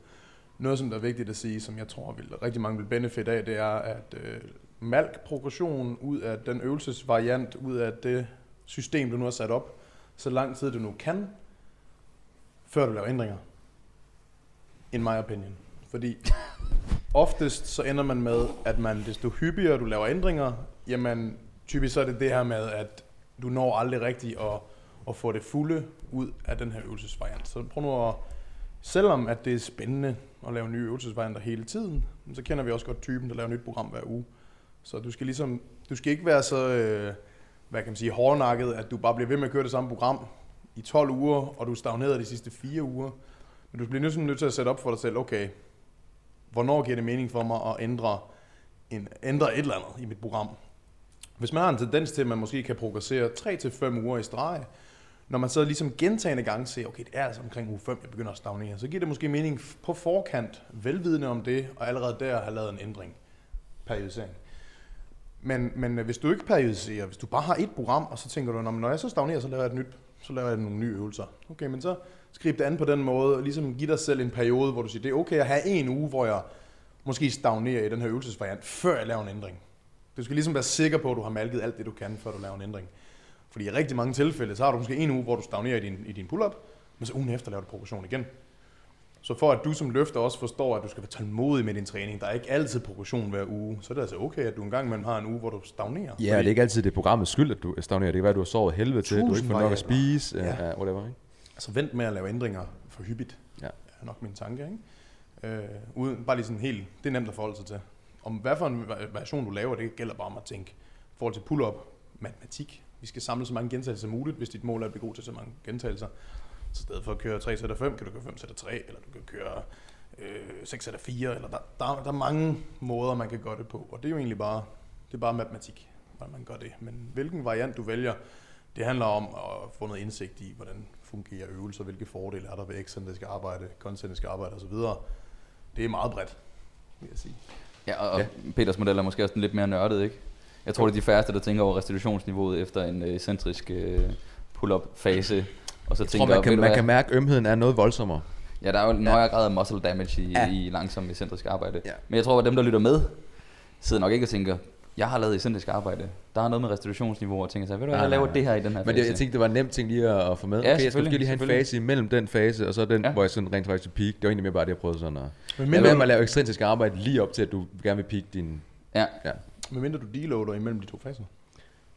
Noget, som der er vigtigt at sige, som jeg tror, vil, rigtig mange vil benefit af, det er, at øh, malk progression ud af den øvelsesvariant, ud af det system, du nu har sat op, så lang tid du nu kan, før du laver ændringer. In my opinion. Fordi oftest så ender man med, at man, desto hyppigere du laver ændringer, jamen typisk så er det det her med, at du når aldrig rigtigt at, at få det fulde ud af den her øvelsesvariant. Så prøv nu at, selvom at det er spændende at lave nye øvelsesvarianter hele tiden, så kender vi også godt typen, der laver et nyt program hver uge. Så du skal ligesom, du skal ikke være så, øh, hvad kan man sige, hårdnakket, at du bare bliver ved med at køre det samme program i 12 uger, og du stagnerer de sidste 4 uger. Men du bliver nødt, til at sætte op for dig selv, okay, hvornår giver det mening for mig at ændre, en, ændre et eller andet i mit program? Hvis man har en tendens til, at man måske kan progressere 3-5 uger i streg, når man så ligesom gentagende gange ser, okay, det er altså omkring uge 5, jeg begynder at stagnere, så giver det måske mening på forkant, velvidende om det, og allerede der har lavet en ændring, periodisering. Men, men hvis du ikke periodiserer, hvis du bare har et program, og så tænker du, men når jeg så stagnerer, så laver jeg et nyt, så laver jeg nogle nye øvelser. Okay, men så skriv det an på den måde, og ligesom give dig selv en periode, hvor du siger, det er okay at have en uge, hvor jeg måske stagnerer i den her øvelsesvariant, før jeg laver en ændring. Du skal ligesom være sikker på, at du har malket alt det, du kan, før du laver en ændring. Fordi i rigtig mange tilfælde, så har du måske en uge, hvor du stagnerer i din, i din pull-up, men så ugen efter laver du progression igen. Så for at du som løfter også forstår, at du skal være tålmodig med din træning, der er ikke altid progression hver uge, så er det altså okay, at du engang imellem har en uge, hvor du stagnerer. Ja, det er ikke altid det programmets skyld, at du stagnerer. Det kan være, at du har sovet helvede til, du ikke får nok at spise, Ja. ja. Ja, whatever, ikke? Altså vent med at lave ændringer for hyppigt, Ja. er nok min tanke. Ikke? Øh, uden, bare lige sådan helt, det er nemt at forholde sig til. Om hvad for en variation du laver, det gælder bare om at tænke, i forhold til pull-up, matematik. Vi skal samle så mange gentagelser som muligt, hvis dit mål er at blive god til så mange gentagelser. Så i stedet for at køre 3 sæt af 5, kan du køre 5 sæt af 3, eller du kan køre øh, 6 sæt af 4, eller der, der, der er mange måder, man kan gøre det på. Og det er jo egentlig bare, det er bare matematik, hvordan man gør det. Men hvilken variant du vælger, det handler om at få noget indsigt i, hvordan fungerer øvelser, hvilke fordele er der ved excentrisk arbejde, koncentrisk arbejde osv. Det er meget bredt, vil jeg sige. Ja, og, Ja. Peters model er måske også lidt mere nørdet, ikke? Jeg tror, det er de færreste, der tænker over restitutionsniveauet efter en øh, centrisk øh, pull-up-fase. Og så Jeg tænker, tror, man kan, man hvad? kan mærke, at ømheden er noget voldsommere. Ja, der er jo en Ja. højere grad af muscle damage i, Ja. ja. i langsom ekscentrisk arbejde. Ja. Men jeg tror, at dem, der lytter med, sidder nok ikke og tænker, jeg har lavet ekscentrisk arbejde. Der er noget med restitutionsniveau, og tænker sig, ved du hvad, jeg laver nej, det her i den her Men fase. det, jeg tænkte, det var en nem ting lige at, at få med. Ja, okay, jeg skal lige have en fase imellem den fase, og så den, Ja. ja. hvor jeg sådan rent faktisk peak. Det var egentlig mere bare det, jeg prøvede sådan at... Men Men mindre, med at lave ekstrinsisk arbejde lige op til, at du gerne vil peak din... Ja, men mindre du deloader imellem de to faser.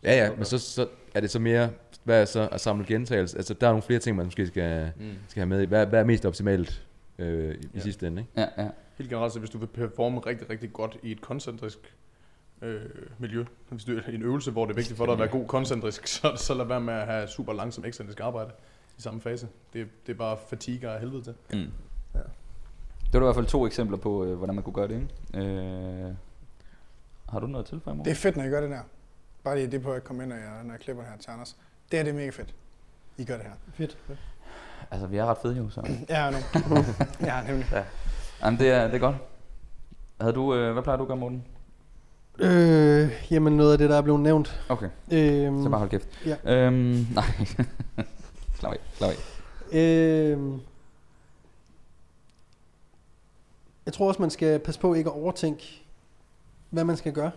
Ja, ja, men så, så er det så mere, hvad er så at samle gentagelser? Altså, der er nogle flere ting, man måske skal, Mm. skal have med i. Hvad, hvad er mest optimalt øh, i, Ja. sidste ende, ikke? ja, ja. Helt generelt, så hvis du vil performe rigtig, rigtig godt i et koncentrisk øh, miljø, hvis du er i en øvelse, hvor det er vigtigt for dig at være god koncentrisk, så, så lad være med at have super langsom ekscentrisk arbejde i samme fase. Det, det er bare fatigue af helvede til. Mm. Ja. Det var i hvert fald to eksempler på, øh, hvordan man kunne gøre det. Ikke? Øh, har du noget til for Det er fedt, når I gør det der. Bare lige det på at komme ind, når jeg, når jeg klipper det her til Anders. Det er det er mega fedt. I gør det her. Fedt. Altså, vi er ret fede jo, så. Ja, nu. ja, nemlig. Jamen, det er, det er godt. Havde du, øh, hvad plejer du at gøre, Morten? Øh, jamen noget af det, der er blevet nævnt. Okay, Øhm, så bare hold kæft. Ja. Øhm, nej. slap af, slap af. Øhm, jeg tror også, man skal passe på ikke at overtænke, hvad man skal gøre.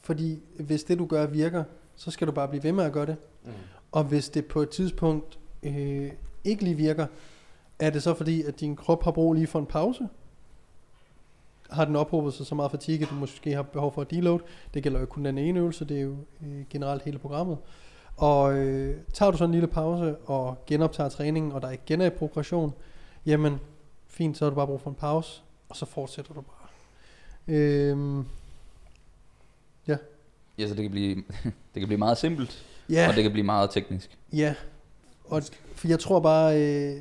Fordi hvis det, du gør, virker, så skal du bare blive ved med at gøre det. Mm. Og hvis det på et tidspunkt øh, ikke lige virker, er det så fordi, at din krop har brug lige for en pause? Har den ophobet sig så meget fatigue, at du måske har behov for at deload? Det gælder jo kun den ene øvelse, det er jo øh, generelt hele programmet. Og øh, tager du så en lille pause og genoptager træningen, og der igen er progression, jamen fint, så har du bare brug for en pause, og så fortsætter du bare. Øhm, Ja, så det kan blive, det kan blive meget simpelt, ja, og det kan blive meget teknisk. Ja, og for jeg tror bare, øh,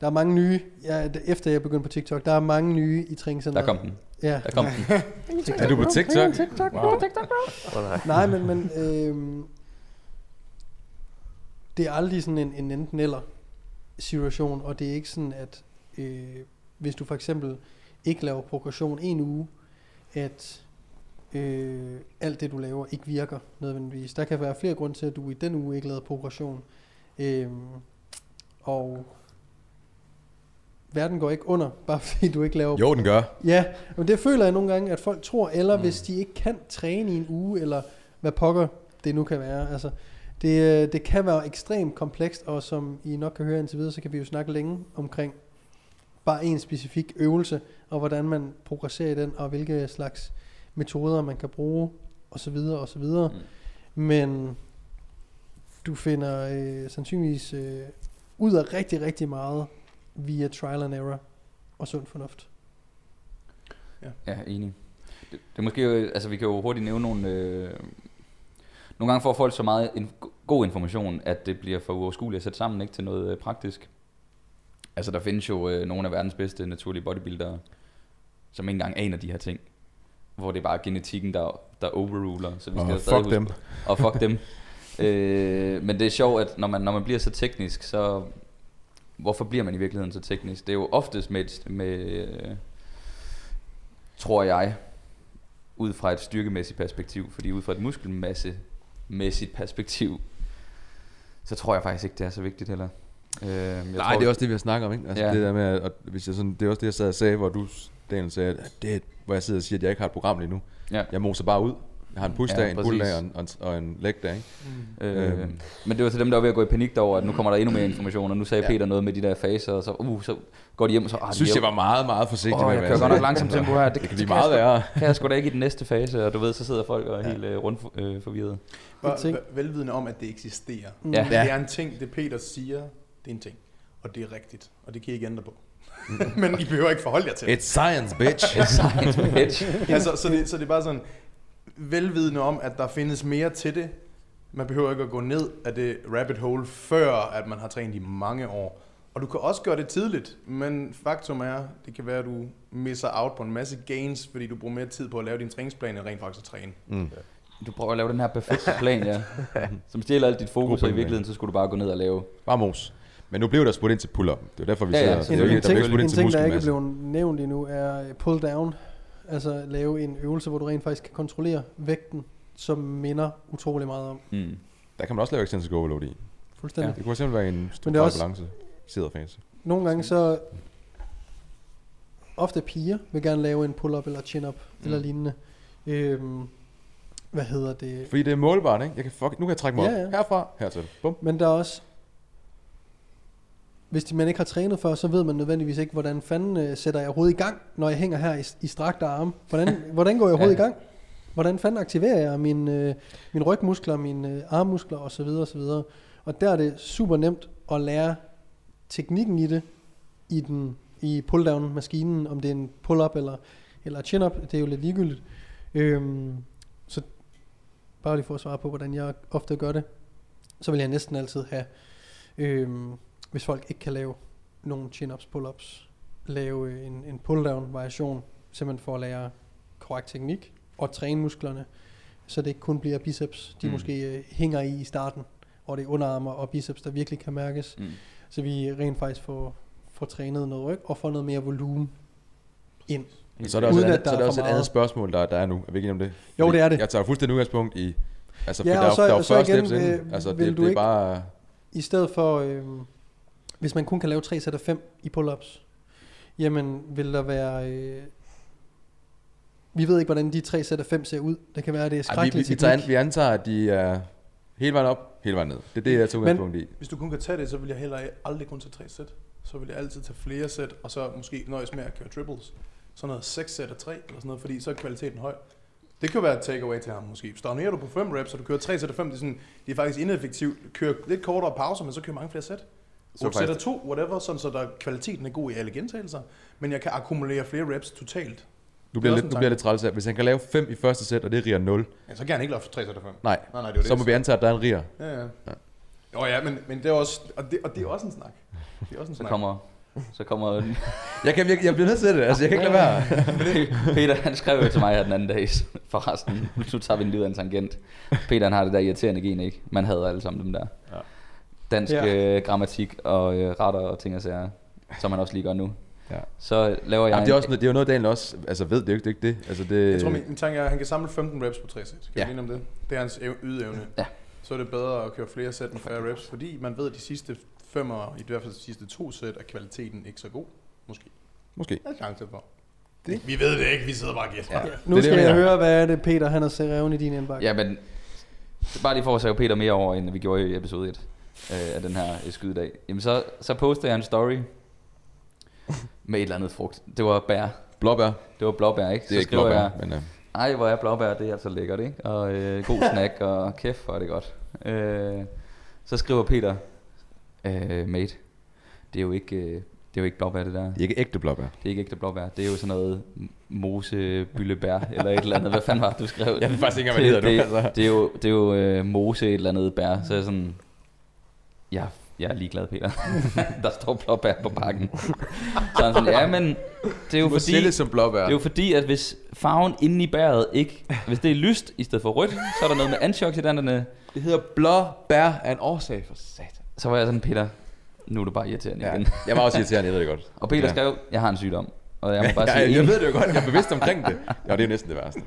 der er mange nye, ja, efter jeg begyndte på TikTok, der er mange nye i træningscenteret. Der kom den. Ja, Der kom den. Er du på TikTok? Wow. nej, men, men øh, det er aldrig sådan en, en enten eller situation, og det er ikke sådan, at øh, hvis du for eksempel ikke laver progression en uge, at øh, alt det du laver ikke virker nødvendigvis. Der kan være flere grunde til, at du i den uge ikke lavede progression. Øh, og verden går ikke under, bare fordi du ikke laver Jo, den gør. Ja, men det føler jeg nogle gange, at folk tror, eller mm. hvis de ikke kan træne i en uge, eller hvad pokker det nu kan være. Altså, det, øh, det kan være ekstremt komplekst, og som I nok kan høre indtil videre, så kan vi jo snakke længe omkring bare en specifik øvelse, og hvordan man progresserer i den, og hvilke slags metoder man kan bruge, og så videre, og så videre. Mm. Men du finder øh, sandsynligvis øh, ud af rigtig, rigtig meget via trial and error og sund fornuft. Ja, enig. Det, det er måske, jo- altså vi kan jo hurtigt nævne nogle, øh, nogle gange får folk så meget in, god information, at det bliver for uoverskueligt at sætte sammen ikke, til noget øh, praktisk. Altså der findes jo øh, nogle af verdens bedste naturlige bodybuildere, som ikke engang aner de her ting. Hvor det er bare genetikken, der, der overruler. Så vi skal Og fuck huske- dem. Og fuck dem. øh, men det er sjovt, at når man, når man bliver så teknisk, så... Hvorfor bliver man i virkeligheden så teknisk? Det er jo oftest med, med øh, tror jeg, ud fra et styrkemæssigt perspektiv. Fordi ud fra et muskelmassemæssigt perspektiv, så tror jeg faktisk ikke, det er så vigtigt heller. Øh, jeg Nej, tror, det er også det, vi har snakket om, ikke? Altså Ja. det der med, at, hvis jeg sådan, det er også det, jeg sad og sagde, hvor du, Daniel, sagde, at det, hvor jeg sidder og siger, at jeg ikke har et program lige nu. Ja. Jeg moser bare ud. Jeg har en push-dag, Ja, en pull-dag og en, og en, og en leg-dag, ikke? Øh, Øhm. men det var til dem, der var ved at gå i panik derover, at nu kommer der endnu mere information, og nu sagde Ja. Peter noget med de der faser, og så, uh, så går de hjem, og så, ah, Jeg synes, jeg var meget, meget forsigtig Åh, med, jeg kører godt nok langsomt tempo her. Det, Det kan det blive kan meget værre. Kan jeg sgu da ikke i den næste fase, og du ved, så sidder folk og er helt øh, rundt øh, forvirret. Bare velvidende om, at det eksisterer. Mm. Ja. Det er en ting, det Peter siger, det er en ting. Og det er rigtigt. Og det kan I ikke ændre på. Men I behøver ikke forholde jer til det. It's science, bitch! It's science, bitch. altså, så, det, så det er bare sådan, velvidende om, at der findes mere til det. Man behøver ikke at gå ned af det rabbit hole, før at man har trænet i mange år. Og du kan også gøre det tidligt, men faktum er, det kan være, at du misser out på en masse gains, fordi du bruger mere tid på at lave din træningsplan, end rent faktisk at træne. Mm. Du prøver at lave den her perfekte plan, ja. Som stjæler alt dit fokus, og i virkeligheden, så skulle du bare gå ned og lave. Bare mos. Men nu blev der spurgt ind til pull-up. Det er derfor, vi Ja, ja, sidder... En, det er jo en, der ting, blev spurgt en ind ting, der ikke er blevet nævnt endnu, er pull down. Altså lave en øvelse, hvor du rent faktisk kan kontrollere vægten, som minder utrolig meget om. Mm. Der kan man også lave extensive overload i. Fuldstændig. Det kunne simpelthen være en strukturel også- balance. Sidder fase. Nogle gange så... Ofte piger vil gerne lave en pull-up eller chin-up mm. eller lignende. Øhm, hvad hedder det? Fordi det er målbart, ikke? Jeg kan fuck, nu kan jeg trække mig Ja, ja. Herfra, hertil. Bum. Men der er også... Hvis man ikke har trænet før, så ved man nødvendigvis ikke, hvordan fanden øh, sætter jeg hovedet i gang, når jeg hænger her i, i strakte arme. Hvordan, hvordan går jeg hovedet Ja. i gang? Hvordan fanden aktiverer jeg mine, øh, mine rygmuskler, mine øh, armmuskler osv. osv. Og der er det super nemt at lære teknikken i det, i, den, i pull-down-maskinen, om det er en pull-up eller, eller chin-up, det er jo lidt ligegyldigt. Øhm, så bare lige for at svare på, hvordan jeg ofte gør det, så vil jeg næsten altid have, øhm, hvis folk ikke kan lave nogle chin-ups, pull-ups, lave øh, en, en pull-down variation, simpelthen for at lære korrekt teknik og træne musklerne, så det ikke kun bliver biceps, de Mm. måske øh, hænger i i starten, og det er underarmer og biceps, der virkelig kan mærkes, Mm. så vi rent faktisk får, får trænet noget ryg og får noget mere volumen ind. Så er der også, et, andet, der så er er der for også et andet spørgsmål, der, der er nu. Er vi ikke om det? Jo, Fordi det er det. Jeg tager fuldstændig udgangspunkt i... Altså, for Ja, der, er- så- der er jo og så 40 igen, steps ind. øh, Altså, det, du det er bare... I stedet for, øh, hvis man kun kan lave 3 sæt af 5 i pull-ups, jamen vil der være... Øh, vi ved ikke, hvordan de 3 sæt af 5 ser ud. Det kan være, det er Ej, vi, vi, skrækkeligt vi, tager, an- vi antager, at de er hele vejen op, hele vejen ned. Det er det, jeg tager Men- udgangspunkt i. Hvis du kun kan tage det, så vil jeg heller aldrig kun tage tre sæt. Så vil jeg altid tage flere sæt, og så måske nøjes med at køre triples. Sådan noget 6 sæt af 3 eller sådan noget, fordi så er kvaliteten høj. Det kan jo være et takeaway til ham måske. Stagnerer du på 5 reps, og du kører 3 sæt af 5, det er, sådan, det er faktisk ineffektivt. Kør lidt kortere pauser, men så kører mange flere sæt. Så 8 sæt af faktisk- 2, whatever, sådan så der, kvaliteten er god i alle gentagelser. Men jeg kan akkumulere flere reps totalt. Nu bliver, lidt, nu bliver det træls her. Hvis han kan lave 5 i første sæt, og det riger 0, Ja, så kan han ikke lave 3 sæt af 5. nej, Nej, nej, det er jo så det. må vi antage, at der er en riger. Ja, ja. Ja. Jo ja, men, men det er også, og det, og det er også en snak. Det er også en Så snak. kommer, så kommer Jeg, kan, jeg, jeg bliver nødt til det, altså jeg kan ikke lade være. Peter, han skrev jo til mig her den anden dag, forresten, nu tager vi en lyd af en tangent. Peter, han har det der irriterende gen, ikke? Man hader alle sammen dem der. Ja. Dansk Ja. øh, grammatik og øh, retter og ting og sager, som man også lige gør nu. Ja. Så laver jeg Jamen, det, er også, noget- det er jo noget, Daniel også altså, ved. Det er jo ikke det. Er ikke det. Altså, det Jeg tror, min, min tanke er, at han kan samle 15 reps på 3 sæt. Kan Ja. vi om det? Det er hans ev- ydeevne. Ja. Så er det bedre at køre flere sæt med færre reps, fordi man ved, at de sidste fem og i hvert fald de sidste to sæt er kvaliteten ikke så god. Måske. Måske. Der er chance for. Det- Vi ved det ikke, vi sidder bare og gætter. Ja. Nu Det skal det, jeg jeg høre, hvad er det, Peter, han har serreven i din indbakke. Ja, men bare lige for at save Peter mere over, end vi gjorde i episode 1 øh, af den her øh, skydedag. Jamen så, så postede jeg en story med et eller andet frugt. Det var bær. Blåbær. Det var blåbær, ikke? Det er ikke skriver blåbær, jeg, men... Uh, ej, hvor er blåbær, det er altså lækkert, ikke? Og øh, god snack, og kæft, hvor er det godt. Øh, så skriver Peter, øh, mate, det er jo ikke, øh, det er jo ikke blåbær, det der. det er ikke ægte blåbær. Det er ikke ægte blåbær. Det er jo sådan noget mose, byllebær, eller et eller andet. Hvad fanden var det, du skrev? Jeg ved faktisk ikke, hvad det hedder nu, det, altså. det, er jo, det er jo øh, mose et eller andet bær. Så er jeg sådan, jeg, jeg er ligeglad, Peter. der står blåbær på pakken. Så han sådan, ja, men det er jo fordi, sælge som blåbær. det er jo fordi, at hvis farven inde i bæret ikke, hvis det er lyst i stedet for rødt, så er der noget med antioxidanterne. Det hedder blåbær af en årsag for satan. Så var jeg sådan, Peter, nu er du bare irriterende Ja, igen. jeg var også irriterende, jeg ved det godt. Og Peter Ja. skrev, jeg har en sygdom. Og jeg må bare sige, jeg, jeg ved det jo godt, jeg er bevidst omkring det. Ja, det er næsten det værste.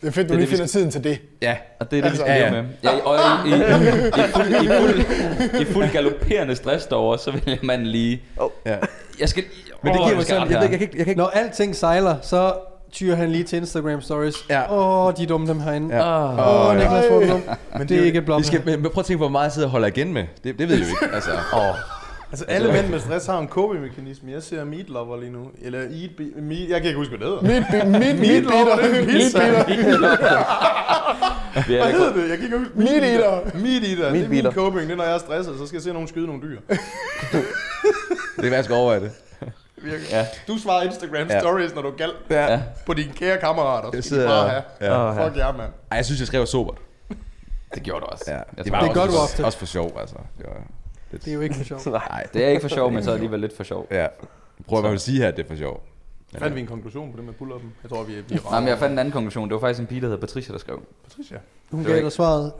Det er fedt, Det du er lige det, vi finder tiden til det. Ja, Og det er det, vi Altså, skal ja, ja. med. Ja, og i, i, i, i, fuld, i, fuld, i fuld galopperende stress derovre, så vil man lige... ja. Jeg skal... Men det giver jeg mig sådan, jeg, jeg, kan ikke, jeg kan ikke... Når alting sejler, så tyrer han lige til Instagram stories. Ja. Åh, de er dumme dem herinde. Ja. Åh, Åh, oh, ja. Niklas, er dum. Men Det er ikke et blom. Vi skal, men, prøv at tænke på, hvor meget jeg sidder og holder igen med. Det, det ved jeg jo ikke. Altså, åh. Altså, alle mænd med stress har en coping-mekanisme. Jeg ser Meat Lover lige nu. Eller Eat Be- Meat, jeg kan ikke huske, hvad det hedder. Meat, meat, meat, Meat Lover, det er en pizza. Hvad hedder det? Jeg kan ikke huske. Meat Eater. Meat Eater. Det er Meat min coping. Det er, når jeg er stresset, så skal jeg se nogen skyde nogle dyr. Det er hvad jeg skal over af det. Virkelig. Ja. Du svarer Instagram Ja. stories, når du er gal Ja. på dine kære kammerater. Jeg Så skal de sidder... bare have. Ja. Fuck jer, mand. Ej, jeg synes, jeg skrev sobert. Det gjorde du også. Ja, Jeg det var Det også gør du ofte. Også for sjov, altså. Det var, Det er jo ikke for sjovt. nej, Det er ikke for sjov, men så alligevel lidt for sjov. ja. Prøv at hvert fald sige her, at det er for sjov. Men, Fandt vi en konklusion på det med pull-up'en? Jeg tror, vi er, vi er Nej, men jeg fandt en anden konklusion. Det var faktisk en pige, der hedder Patricia, der skrev. Patricia. Hun Det var gav dig svaret.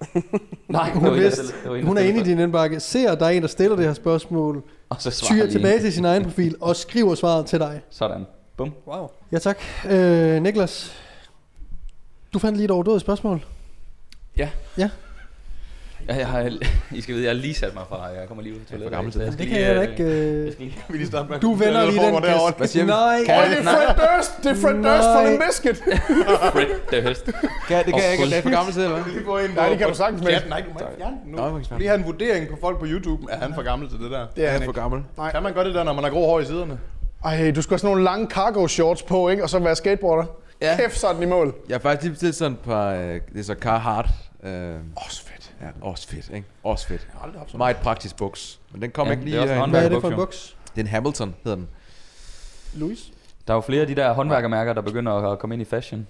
Nej, Hun, er vist, hun er inde i din indbakke, ser, der er en, der stiller det her spørgsmål, Og så svarer tyrer tilbage til sin egen profil og skriver svaret til dig. Sådan. Bum. Wow. Ja tak. Øh, Niklas, du fandt lige et overdådigt spørgsmål. Ja, jeg har, I skal vide, jeg har lige sat mig fra. Jeg kommer lige ud til toilettet. gammel til jeg det. kan jeg da øh, ikke... Øh... jeg skal lige- Vi lige starte med. Du vender lige den derovre. Hvad siger? Nej. Kan Oh, jeg det er Fred Durst. Det er Fred Durst fra. Limp Bizkit. Fred, det er høst. Kan, det kan jeg ikke, det er for gammel til, eller hvad? Nej, det kan på du sagtens med. Nej, du må ikke fjerne den nu. Jeg Lige have en vurdering på folk på YouTube. Er han for gammel til det der? Det er Jeg han er for gammel. Kan man godt det der, når man har grå hår i siderne? Ej, du skal have sådan nogle lange cargo shorts på, ikke? Og så være skateboarder. Ja. Kæft, så den i mål. Jeg har faktisk lige bestilt sådan et par, øh, det er så Carhartt. Øh. Ja, også fedt, ikke? Også fedt. Har aldrig haft sådan Meget praktisk buks. Men den kom Ja, ikke det lige er også en herinde. Hvad er det for Buks, en buks? Det er en Hamilton, hedder den. Louis? Der er jo flere af de der håndværkermærker, der begynder at komme ind i fashion.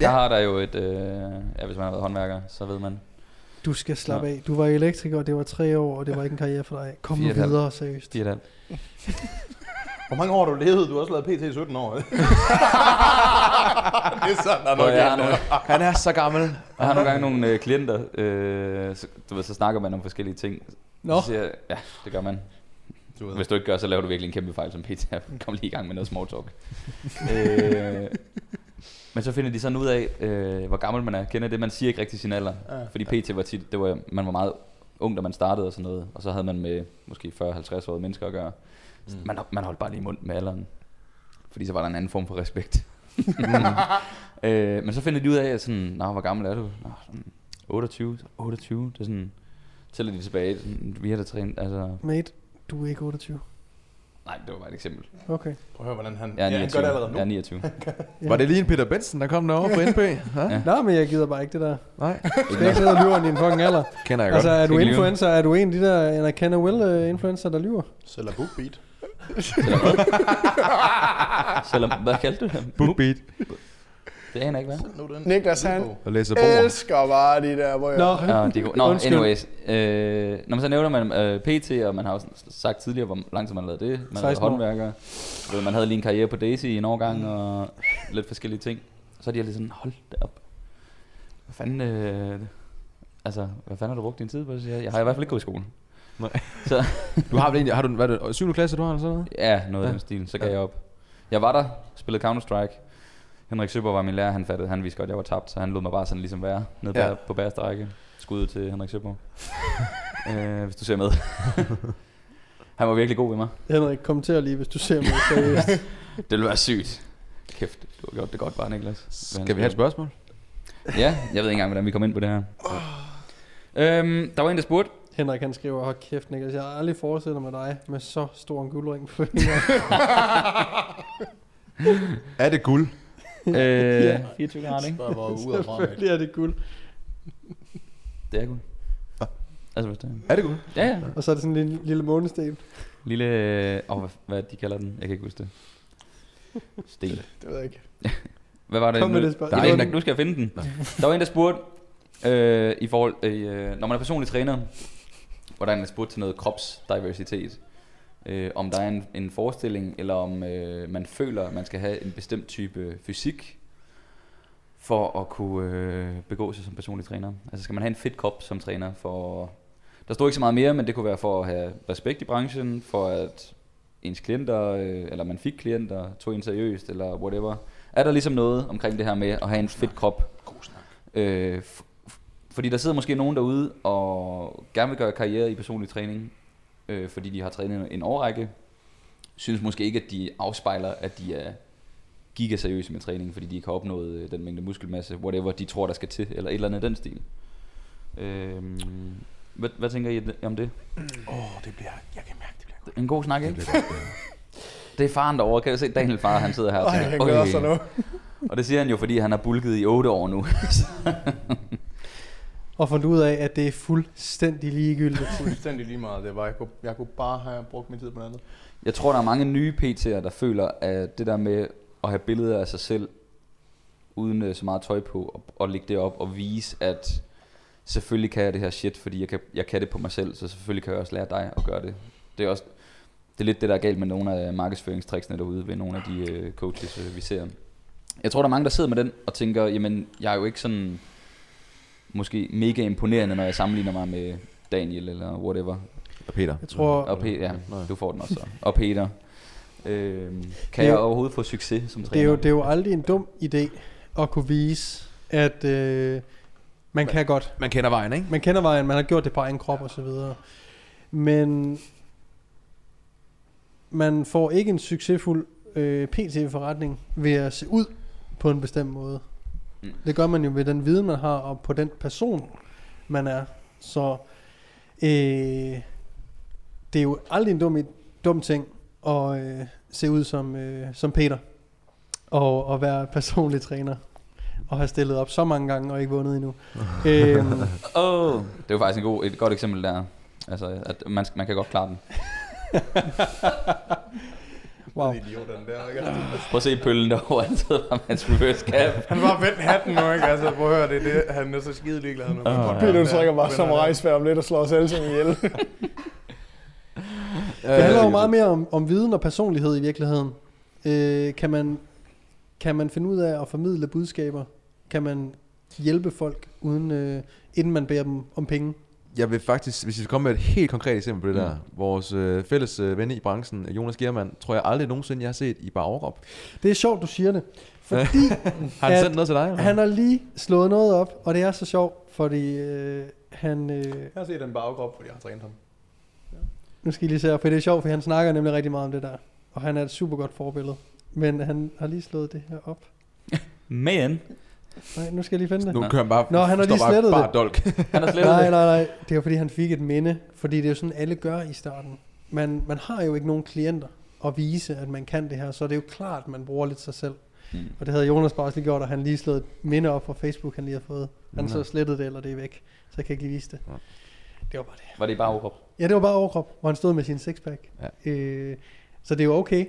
Der Ja. har der jo et... Øh, ja, hvis man har været håndværker, så ved man. Du skal slappe af. Du var elektriker, og det var tre år, og det var ikke en karriere for dig. Kom nu videre, seriøst. De er der. Hvor mange år har du levet? Du har også lavet PT i 17 år. det er sådan, der er har galt nogle, der. Han er så gammel. jeg har nogle gange nogle øh, klienter, øh, så, du ved, så snakker man om forskellige ting. Nå, Så siger jeg, ja, det gør man. Du ved. Hvis du ikke gør, så laver du virkelig en kæmpe fejl som PT. Kom lige i gang med noget small talk. øh, men så finder de sådan ud af, øh, hvor gammel man er. Kender det, man siger ikke rigtig sin alder. Ja. Fordi PT var tit, det var, man var meget ung, da man startede og sådan noget. Og så havde man med måske 40-50 årige mennesker at gøre. Mm. Man, man holdt bare lige mund med alderen. Fordi så var der en anden form for respekt. øh, men så finder de ud af, at sådan, Nå, hvor gammel er du? Nå, sådan 28. 28, det er sådan, tæller de tilbage. Sådan, vi har da trænet, altså... mate, du er ikke 28. Nej, det var bare et eksempel. Okay. Prøv at høre, hvordan han, er ja, han gør 29. det allerede nu. Jeg er 29. Ja. Var det lige en Peter Benson, der kom derovre på NP? Ja? Ja. Nej, men jeg gider bare ikke det der. Nej, Du skal ikke sidde og lyve om din fucking alder. kender jeg Altså, godt. er du influencer? Er du en af de der af Kenna Will uh, influencer, der lyver? Sælger bookbeat. Selvom, hvad kaldte du det? Bookbeat. Det aner jeg ikke, hvad? Sælg nu den. Niklas, han Og læser bord. elsker bare de der, hvor jeg... Nå, Ja, det er godt. Nå, Undskyld. anyways. Øh, når man så nævner man øh, PT, og man har jo sådan sagt tidligere, hvor lang tid man lavede det. Man har været 16 år. håndværker. Du ved, Man havde lige en karriere på Daisy i en årgang, og lidt forskellige ting. Så er de lige sådan, hold da op. Hvad fanden, øh, altså, hvad fanden har du brugt din tid på? Så siger jeg, jeg har i hvert fald ikke gået i skole. Nej. Så, Du har vel egentlig, har du, hvad er det, 7. klasse, du har eller sådan noget? ja, noget af Ja. den stil. Så gav jeg op. Jeg var der, spillede Counter-Strike. Henrik Søber var min lærer, han fattede, han vidste godt, at jeg var tabt, så han lod mig bare sådan ligesom være nede Ja. ja. på bagerste række. Skud til Henrik Søber. øh, hvis du ser med. han var virkelig god ved mig. Henrik, kommenter lige, hvis du ser mig seriøst. Det ville være sygt. Kæft, du har gjort det godt bare, Niklas. Skal vi have et spørgsmål? Ja, jeg ved ikke engang, hvordan vi kom ind på det her. Øhm, der var en, der spurgte. Henrik han skriver, hold kæft Niklas, jeg har aldrig forestillet mig dig med så stor en guldring på fingeren. Er det guld? Øh, Ja. 24 grader, ikke? Bare var ude? Selvfølgelig er det guld. Det er godt. Altså, hvis det er. Er det guld? Ja, ja. Og så er det sådan en lille, lille månesten. Lille, øh, åh, hvad, hvad de kalder den? Jeg kan ikke huske det. Sten. Det ved jeg ikke. Hvad var det? Kom med nu? det spørgsmål. Der er en, der, nu skal jeg finde den. Der var en, der spurgte, øh, i forhold, øh, når man er personlig træner, hvordan er spurgt til noget kropsdiversitet, øh, om der er en, en forestilling, eller om øh, man føler, at man skal have en bestemt type fysik, for at kunne øh, begå sig som personlig træner. Altså skal man have en fit krop som træner for... Der står ikke så meget mere, men det kunne være for at have respekt i branchen, for at ens klienter, øh, eller man fik klienter, tog en seriøst, eller whatever. Er der ligesom noget omkring det her med at have en fit krop? God snak. Øh, fordi der sidder måske nogen derude og gerne vil gøre karriere i personlig træning, øh, fordi de har trænet en årrække, synes måske ikke, at de afspejler, at de er gigaseriøse med træning, fordi de ikke har opnået øh, den mængde muskelmasse, whatever de tror, der skal til, eller et eller andet den stil. Øh, hvad, hvad tænker I om det? Åh, oh, det bliver... Jeg kan mærke, det bliver godt. En god snak, ikke? Det er faren derovre. Kan du se Daniel far, han sidder her og tænker, han gør sig nu. Og det siger han jo, fordi han har bulket i 8 år nu. Og fundet ud af, at det er fuldstændig ligegyldigt. Fuldstændig lige meget. Det var, jeg, kunne, jeg kunne bare have brugt min tid på noget andet. Jeg tror, der er mange nye PT'er, der føler, at det der med at have billeder af sig selv, uden øh, så meget tøj på, og, og lægge det op og vise, at selvfølgelig kan jeg det her shit, fordi jeg kan, jeg kan det på mig selv, så selvfølgelig kan jeg også lære dig at gøre det. Det er også det er lidt det, der er galt med nogle af markedsføringstricksene derude, ved nogle af de øh, coaches, øh, vi ser. Jeg tror, der er mange, der sidder med den og tænker, jamen, jeg er jo ikke sådan måske mega imponerende, når jeg sammenligner mig med Daniel eller whatever. Og Peter. Jeg tror, Og Peter, ja, du får den også. så. Og Peter. Øhm, kan Det er jeg jo- overhovedet få succes som det træner? er, jo, det er jo aldrig en dum idé at kunne vise, at øh, man kan godt. Man kender vejen, ikke? Man kender vejen, man har gjort det på egen krop og så videre. Men man får ikke en succesfuld øh, PT-forretning ved at se ud på en bestemt måde. Mm. Det gør man jo ved den viden, man har, og på den person, man er. Så øh, det er jo aldrig en dum, dum ting at øh, se ud som, øh, som Peter. Og, og være personlig træner. Og have stillet op så mange gange og ikke vundet endnu. øhm, Oh, det er jo faktisk en god, et godt eksempel der. Altså, at man, man kan godt klare den. wow. Idioterne der, ikke? Prøv at se pøllen derovre, han sidder bare med hans reverse cap. Han var vendt hatten nu, ikke? Altså, prøv at høre, det er det. Han er så skide ligeglad nu. Åh, Peter, du Ja, trækker bare som er- rejsfærd om lidt og slår os alle sammen ihjel. Det handler jo meget mere om, om viden og personlighed i virkeligheden. Øh, kan, man, kan man finde ud af at formidle budskaber? Kan man hjælpe folk, uden, øh, inden man beder dem om penge? Jeg vil faktisk, hvis vi skal komme med et helt konkret eksempel på det Mm. der. Vores øh, fælles øh, ven i branchen, Jonas Germann, tror jeg aldrig nogensinde, jeg har set i bare overkrop. Det er sjovt, du siger det. Fordi Har han sendt noget til dig? eller? han har lige slået noget op, og det er så sjovt, fordi øh, han... Øh, Jeg har set den bagkrop, fordi jeg har trænet ham. nu skal I lige se her, for det er sjovt, for han snakker nemlig rigtig meget om det der. Og han er et super godt forbillede. Men han har lige slået det her op. Men, Nej, nu skal jeg lige finde det. Nu kører han bare, Nå, han har lige bare, slettet bare det. dolk. han har slettet Nej, det. nej, nej. Det er fordi, han fik et minde. Fordi det er jo sådan, alle gør i starten. Man, man har jo ikke nogen klienter at vise, at man kan det her. Så det er jo klart, at man bruger lidt sig selv. Mm. Og det havde Jonas bare også lige gjort, og han lige slået et minde op fra Facebook, han lige har fået. Han så slettet det, eller det er væk. Så jeg kan ikke lige vise det. Ja. Det var bare det. Var det bare overkrop? Ja, det var bare overkrop, hvor han stod med sin sixpack. Ja. Øh, så det er jo okay.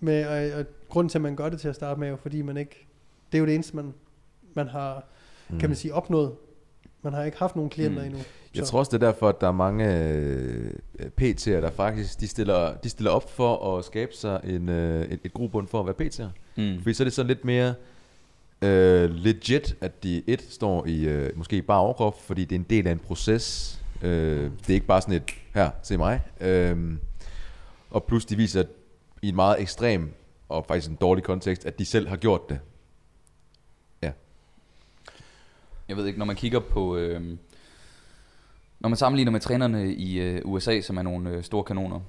Med, og, og grunden til, at man gør det til at starte med, er jo fordi man ikke... Det er jo det eneste, man, man har, mm. kan man sige, opnået. Man har ikke haft nogen klienter Mm. mm. endnu. Jeg Så- tror også, det er derfor, at der er mange øh, PT'er, der faktisk de stiller, de stiller op for at skabe sig en, øh, et, et grobund for at være PT'er. Mm. Fordi så er det sådan lidt mere øh, legit, at de et står i øh, måske bare overkrop, fordi det er en del af en proces. Øh, det er ikke bare sådan et, her, se mig. Øh, og plus de viser i en meget ekstrem og faktisk en dårlig kontekst, at de selv har gjort det. Jeg ved ikke, når man kigger på... Øh, når man sammenligner med trænerne i øh, USA, som er nogle øh, store kanoner,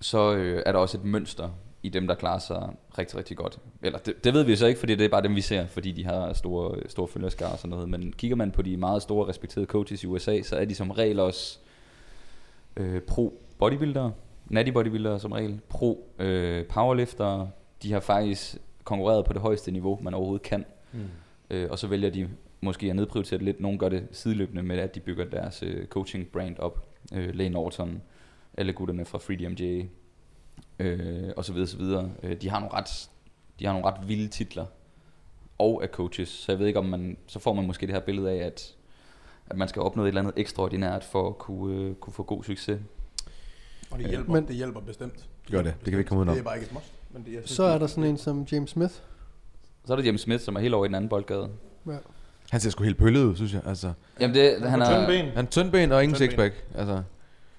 så øh, er der også et mønster i dem, der klarer sig rigtig, rigtig godt. Eller det, det ved vi så ikke, fordi det er bare dem, vi ser, fordi de har store, store følgerskare og sådan noget. Men kigger man på de meget store respekterede coaches i USA, så er de som regel også øh, pro bodybuildere, natty bodybuildere som regel, pro øh. De har faktisk konkurreret på det højeste niveau, man overhovedet kan. Mm. Øh, og så vælger de måske at nedprioritere det lidt. Nogle gør det sideløbende med, at de bygger deres øh, coaching brand op. Øh, Lane Norton, alle gutterne fra FreeDMJ, øh, og så videre, så videre. Øh, de har nogle ret, de har nogle ret vilde titler og er coaches. Så jeg ved ikke om man, så får man måske det her billede af, at at man skal opnå et eller andet ekstraordinært for at kunne, øh, kunne få god succes. Og det hjælper, Men- men, det hjælper bestemt. Gør det. Det kan vi ikke komme udenom. Det er bare ikke et must. Men det er, Så er der sådan en som James Smith. Så er der James Smith, som er helt over i den anden boldgade. Ja. Han ser sgu helt pøllet ud, synes jeg. Altså, Jamen det, han Han er... er... ben. han er tyndben og ingen sixpack. Altså,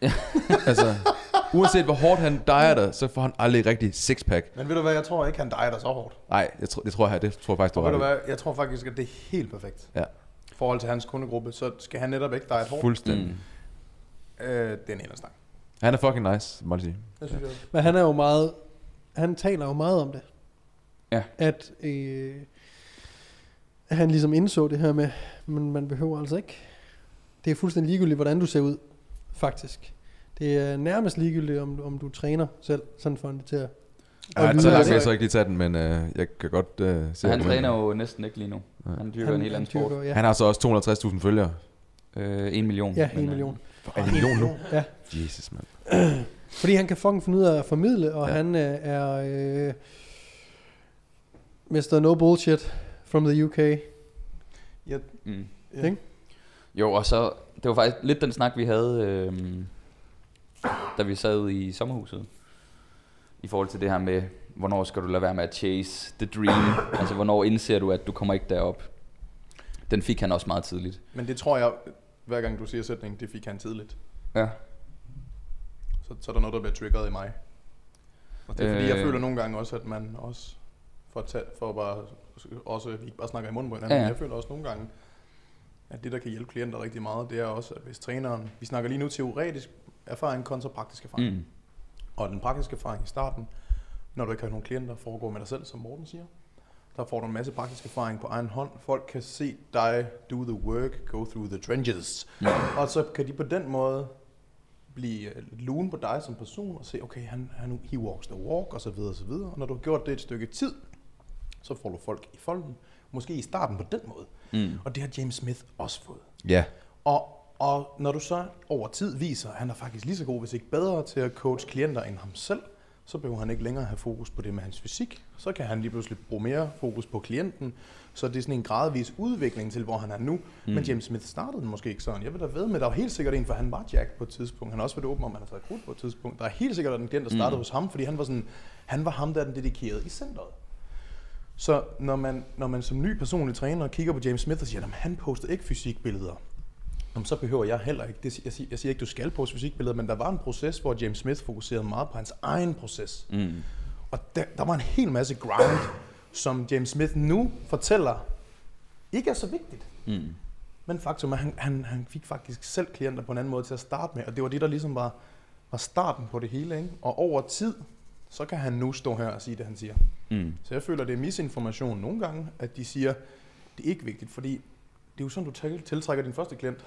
altså, uanset hvor hårdt han dejer dig, så får han aldrig rigtig sixpack. Men ved du hvad, jeg tror ikke, han dig så hårdt. Nej, jeg tror, det tror jeg, det tror jeg faktisk, du har ved du hvad, jeg tror faktisk, at det er helt perfekt. Ja. I forhold til hans kundegruppe, så skal han netop ikke deje hårdt. Fuldstændig. Mm. Øh, det er en anden snak. Han er fucking nice, må jeg sige. Det synes jeg. Men han er jo meget... Han taler jo meget om det. Ja. At, øh, at han ligesom indså det her med, men man behøver altså ikke... Det er fuldstændig ligegyldigt, hvordan du ser ud, faktisk. Det er nærmest ligegyldigt, om, om du træner selv, sådan for det til at... Ja, så langt kan jeg så ikke lige tage den, men øh, jeg kan godt øh, se... Han træner jo næsten ikke lige nu. Han dyrker en helt anden sport. dyrker- Ja, Han har så også 250.000 følgere. Øh, en million. ja Men, en øh, million. Det en million nu? Ja. Jesus, mand. Fordi han kan fucking finde ud af at formidle, og Ja. ja. han øh, er øh, Mr. No Bullshit from the UK. Mm. Ja. Ikke? Jo, og så, det var faktisk lidt den snak, vi havde, øh, da vi sad i sommerhuset. I forhold til det her med, hvornår skal du lade være med at chase the dream? altså, hvornår indser du, at du kommer ikke derop? Den fik han også meget tidligt. Men det tror jeg, hver gang du siger sætningen, det fik han tidligt. Ja. Så, så er der noget, der bliver triggeret i mig. Og det er fordi, øh... jeg Øh. føler nogle gange også, at man også, for at, tage, for at bare, også, vi ikke bare snakker i munden på hinanden, Ja, jeg føler også nogle gange, at det, der kan hjælpe klienter rigtig meget, det er også, at hvis træneren, vi snakker lige nu teoretisk erfaring kontra praktisk erfaring. Mm. Og den praktiske erfaring i starten, når du ikke har nogen klienter, foregår med dig selv, som Morten siger. Der får du en masse praktisk erfaring på egen hånd. Folk kan se dig do the work, go through the trenches. Mm. Og så kan de på den måde blive øh, lune på dig som person og se, okay, han, han he walks the walk, og så videre, og så videre. Og når du har gjort det et stykke tid, så får du folk i folden. Måske i starten på den måde. Mm. Og det har James Smith også fået. Ja. Og, og når du så over tid viser, at han er faktisk lige så god, hvis ikke bedre til at coach klienter end ham selv, så behøver han ikke længere have fokus på det med hans fysik. Så kan han lige pludselig bruge mere fokus på klienten. Så det er sådan en gradvis udvikling til, hvor han er nu. Mm. Men James Smith startede den måske ikke sådan. Jeg vil da ved med, der var helt sikkert en, for han var Jack på et tidspunkt. Han har også været åben om, at han har taget på et tidspunkt. Der er helt sikkert en klient, der startede mm. hos ham, fordi han var, sådan, han var ham, der er den dedikerede i centret. Så når man, når man som ny personlig træner kigger på James Smith og siger, at han postede ikke fysikbilleder, Jamen, så behøver jeg heller ikke. Det, jeg, siger, jeg siger ikke, du skal poste fysikbilleder, men der var en proces, hvor James Smith fokuserede meget på hans egen proces. Mm. Og der, der var en hel masse ground, som James Smith nu fortæller, ikke er så vigtigt. Mm. Men faktum er, at han, han, han fik faktisk selv klienter på en anden måde til at starte med, og det var det, der ligesom var, var starten på det hele. Ikke? Og over tid, så kan han nu stå her og sige det, han siger. Mm. Så jeg føler, det er misinformation nogle gange, at de siger, det er ikke vigtigt, fordi det er jo sådan, du til- tiltrækker din første klient.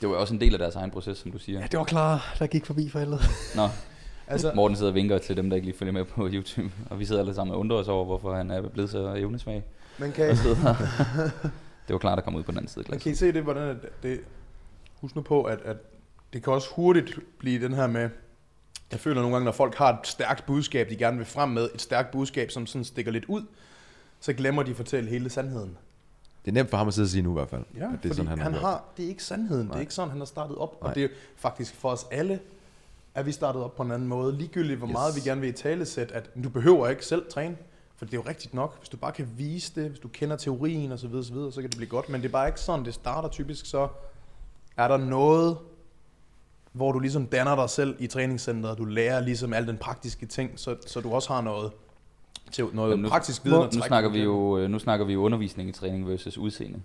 Det var også en del af deres egen proces, som du siger. Ja, det var klar, der gik forbi for helvede. Nå, Altså, Morten sidder og vinker til dem, der ikke lige følger med på YouTube. Og vi sidder alle sammen og undrer os over, hvorfor han er blevet så evnesvag. man kan, sidder. det var klart at komme ud på den anden side glasset. kan I se det, hvordan det, husk nu på, at, at det kan også hurtigt blive den her med, jeg føler nogle gange, når folk har et stærkt budskab, de gerne vil frem med, et stærkt budskab, som sådan stikker lidt ud, så glemmer de at fortælle hele sandheden. Det er nemt for ham at sidde og sige nu i hvert fald. Ja, det er sådan, han, han, har, det er ikke sandheden, det Nej. er ikke sådan, han har startet op, Nej. og det er faktisk for os alle, at vi startede op på en anden måde, ligegyldigt hvor Yes. meget vi gerne vil i talesæt, at du behøver ikke selv træne, for det er jo rigtigt nok, hvis du bare kan vise det, hvis du kender teorien og så videre, så, videre, så kan det blive godt, men det er bare ikke sådan, det starter typisk, så er der noget, hvor du ligesom danner dig selv i træningscenteret, og du lærer ligesom alle den praktiske ting, så, så du også har noget, til, noget nu- praktisk viden Nu trække snakker, vi jo, øh, nu snakker vi jo undervisning i træning versus udseende.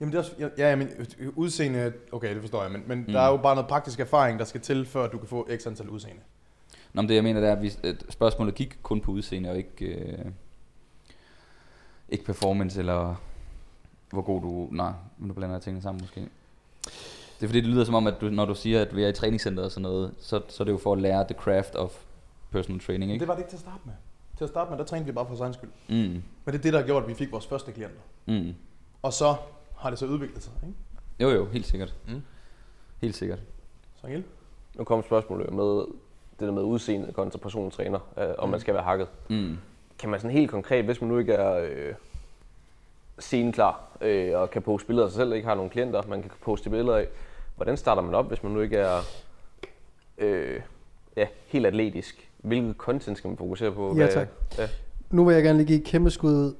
Jamen det er også, ja, ja, men øh, udseende, okay, det forstår jeg, men, men. Mm. der er jo bare noget praktisk erfaring, der skal til, før du kan få x antal udseende. Nå, men det jeg mener, det er, at, vi, at spørgsmålet gik kun på udseende, og ikke, øh, ikke performance, eller hvor god du... Nej, nu blander jeg tingene sammen måske. Det er fordi, det lyder som om, at du, når du siger, at vi er i træningscenter og sådan noget, så, så er det jo for at lære the craft of personal training, ikke? det var det ikke til at starte med. Til at starte med, der trænede vi bare for vores egen skyld. Mm, Men det er det, der har gjort, at vi fik vores første klienter. mm. Og så har det så udviklet sig, ikke? Jo, jo, helt sikkert. Mm. Helt sikkert. Så Engel? Nu kommer spørgsmålet med det der med udseendet kontra persontræner, øh, om man skal være hakket. Mm. Kan man sådan helt konkret, hvis man nu ikke er, øh, scene klar, øh, og kan poste billeder af sig selv, ikke har nogen klienter, man kan poste billeder af. Hvordan starter man op, hvis man nu ikke er øh, ja, helt atletisk? Hvilket content skal man fokusere på? Ja, tak. Ja. Nu vil jeg gerne lige give et kæmpe skud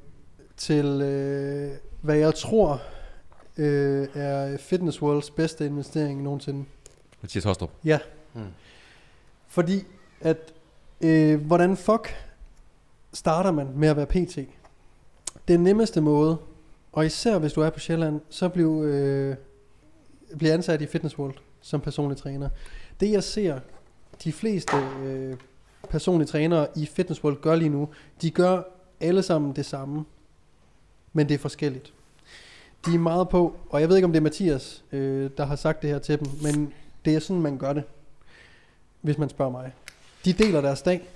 til, øh, hvad jeg tror øh, er Fitness Worlds bedste investering nogensinde. Mathias Hostrup. Ja. Hmm. Fordi at, øh, hvordan fuck starter man med at være PT? Den nemmeste måde, og især hvis du er på Sjælland, så bliv, øh, blive ansat i Fitness World som personlig træner. Det jeg ser, de fleste øh, personlige trænere i Fitness World gør lige nu, de gør alle sammen det samme, men det er forskelligt. De er meget på, og jeg ved ikke om det er Mathias, øh, der har sagt det her til dem, men det er sådan, man gør det, hvis man spørger mig. De deler deres dag.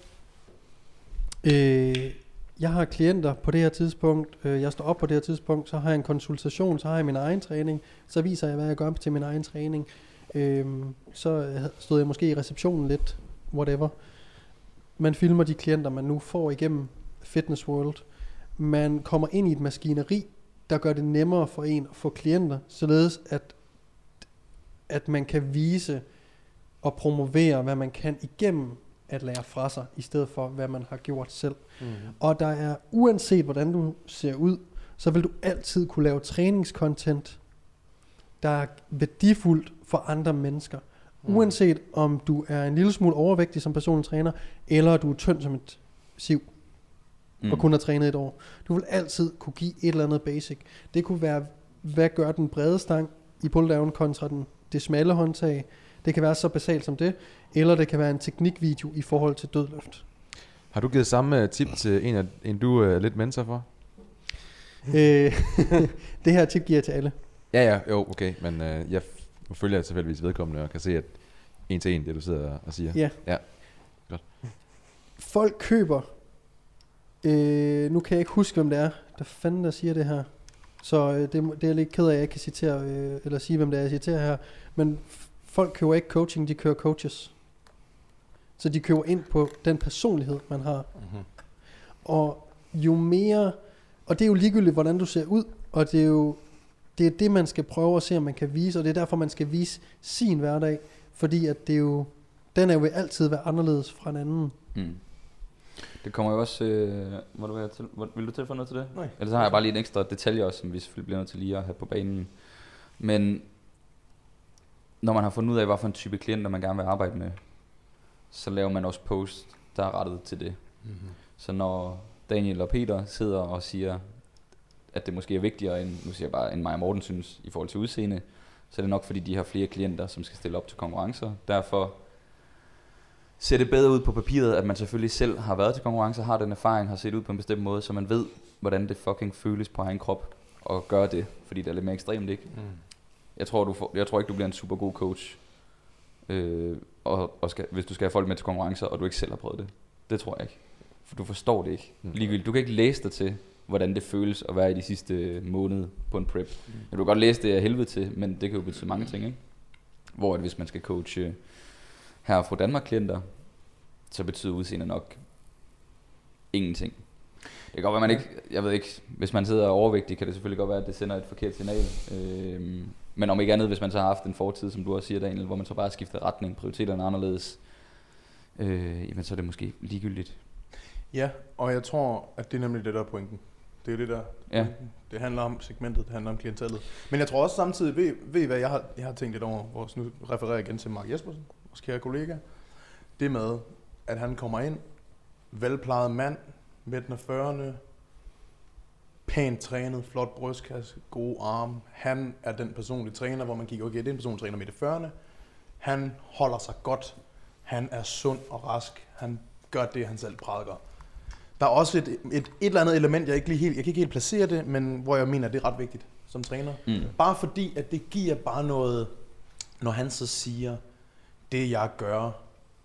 Øh, jeg har klienter på det her tidspunkt, øh, jeg står op på det her tidspunkt, så har jeg en konsultation, så har jeg min egen træning, så viser jeg, hvad jeg gør til min egen træning. Øhm, øh, så stod jeg måske i receptionen lidt, whatever. Man filmer de klienter, man nu får igennem Fitness World. Man kommer ind i et maskineri, der gør det nemmere for en at få klienter, således at, at man kan vise og promovere, hvad man kan igennem at lære fra sig, i stedet for, hvad man har gjort selv. Mm. Og der er, uanset hvordan du ser ud, så vil du altid kunne lave træningscontent, der er værdifuldt for andre mennesker. Mm. Uanset om du er en lille smule overvægtig som personlig træner, eller du er tynd som et siv, mm. og kun har trænet et år. Du vil altid kunne give et eller andet basic. Det kunne være, hvad gør den brede stang i pull-down kontra den, det smalle håndtag. Det kan være så basalt som det, eller det kan være en teknikvideo i forhold til dødløft. Har du givet samme øh, tip til en, af, en du er lidt mentor for? øh, det her tip giver jeg til alle. Ja, ja, jo, okay. Men øh, jeg følger jeg tilfældigvis vedkommende og kan se, at en til en, det du sidder og siger. Ja. Ja. Folk køber, øh, nu kan jeg ikke huske, hvem det er, der fanden der siger det her. Så øh, det, det er jeg lidt ked af, at jeg ikke kan citere, øh, eller sige, hvem det er, jeg citerer her. Men folk køber ikke coaching, de køber coaches. Så de køber ind på den personlighed, man har. Mm-hmm. Og jo mere, og det er jo ligegyldigt, hvordan du ser ud, og det er jo det, er det man skal prøve at se, om man kan vise, og det er derfor, man skal vise sin hverdag, fordi at det er jo, den er jo altid være anderledes fra en anden. Mm. Det kommer jo også... Øh, må du være til, vil du tilføje noget til det? Nej. Ellers så har jeg bare lige en ekstra detalje også, som vi selvfølgelig bliver nødt til lige at have på banen. Men når man har fundet ud af, hvad for en type klienter man gerne vil arbejde med, så laver man også post, der er rettet til det. Mm-hmm. Så når Daniel og Peter sidder og siger, at det måske er vigtigere end, nu siger jeg bare, end mig og Morten synes, i forhold til udseende, så er det nok fordi, de har flere klienter, som skal stille op til konkurrencer. Derfor ser det bedre ud på papiret, at man selvfølgelig selv har været til konkurrencer, har den erfaring, har set ud på en bestemt måde, så man ved, hvordan det fucking føles på egen krop at gøre det, fordi det er lidt mere ekstremt, ikke? Mm. Jeg tror, du får, jeg tror ikke, du bliver en super god coach, øh, og, og skal, hvis du skal have folk med til konkurrencer, og du ikke selv har prøvet det. Det tror jeg ikke. For du forstår det ikke. Mm. Ligegyldigt. Du kan ikke læse dig til, hvordan det føles at være i de sidste måned på en prep. Du kan godt læse det af helvede til, men det kan jo betyde mange ting, ikke? Hvor at hvis man skal coache her fra Danmark klienter, så betyder udseende nok ingenting. Det kan godt være, man ikke, jeg ved ikke, hvis man sidder overvægtig, kan det selvfølgelig godt være, at det sender et forkert signal. Øhm, men om ikke andet, hvis man så har haft en fortid, som du også siger, Daniel, hvor man så bare har skiftet retning, prioriteterne er anderledes, øh, jamen så er det måske ligegyldigt. Ja, og jeg tror, at det er nemlig det, der er pointen. Det er det, der er Ja. Det handler om segmentet, det handler om klientellet. Men jeg tror også samtidig, ved, ved hvad jeg har, jeg har tænkt lidt over, hvor nu refererer jeg igen til Mark Jespersen, vores kære kollega. Det med, at han kommer ind, velplejet mand, midten af 40'erne, pænt trænet, flot brystkasse, gode arme. Han er den personlige træner, hvor man kigger, okay, det er en personlig træner midt i 40'erne. Han holder sig godt. Han er sund og rask. Han gør det, han selv prædiker. Der er også et, et, et eller andet element, jeg ikke lige helt, jeg kan ikke helt placere det, men hvor jeg mener, det er ret vigtigt som træner. Mm. Bare fordi, at det giver bare noget, når han så siger, det jeg gør,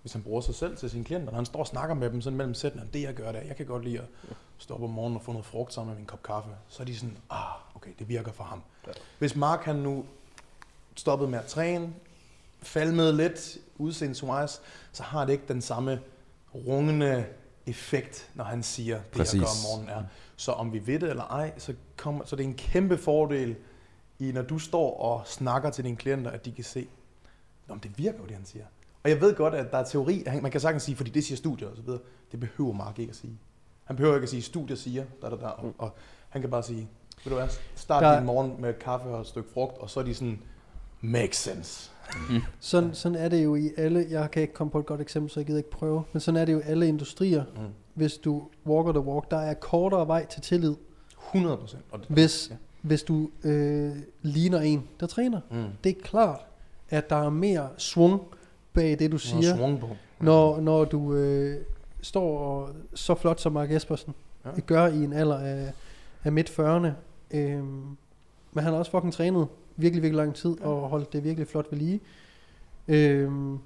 hvis han bruger sig selv til sine klienter, når han står og snakker med dem sådan mellem sætningerne, det jeg gør der, jeg kan godt lide at stå op om morgenen og få noget frugt sammen med min kop kaffe, så er de sådan, ah, okay, det virker for ham. Ja. Hvis Mark han nu stoppede med at træne, falmede lidt udseendeswise, så har det ikke den samme rungende effekt, når han siger, det Præcis. jeg gør om morgenen er. Så om vi ved det eller ej, så kommer, så det er en kæmpe fordel, i når du står og snakker til dine klienter, at de kan se, men det virker jo, det han siger. Og jeg ved godt, at der er teori, man kan sagtens sige, fordi det siger studier og så videre. Det behøver Mark ikke at sige. Han behøver ikke at sige, studier siger, der, der, der, og, og han kan bare sige, ved du hvad, start Der- din morgen med kaffe og et stykke frugt, og så er de sådan, makes sense. Sådan, sådan er det jo i alle, jeg kan ikke komme på et godt eksempel, så jeg gider ikke prøve, men sådan er det jo i alle industrier. Mm. Hvis du walker the walk, der er kortere vej til tillid, 100 procent. hvis, Ja. hvis du øh, ligner en, der træner. Mm. Det er klart, at der er mere svung bag det, du Siger. siger, Svung på. når, når du øh, står og, så flot som Mark Jespersen Ja. gør i en alder af, af midt 40'erne. Øhm, men han har også fucking trænet virkelig, virkelig lang tid Ja. og holdt det virkelig flot ved lige. Øhm,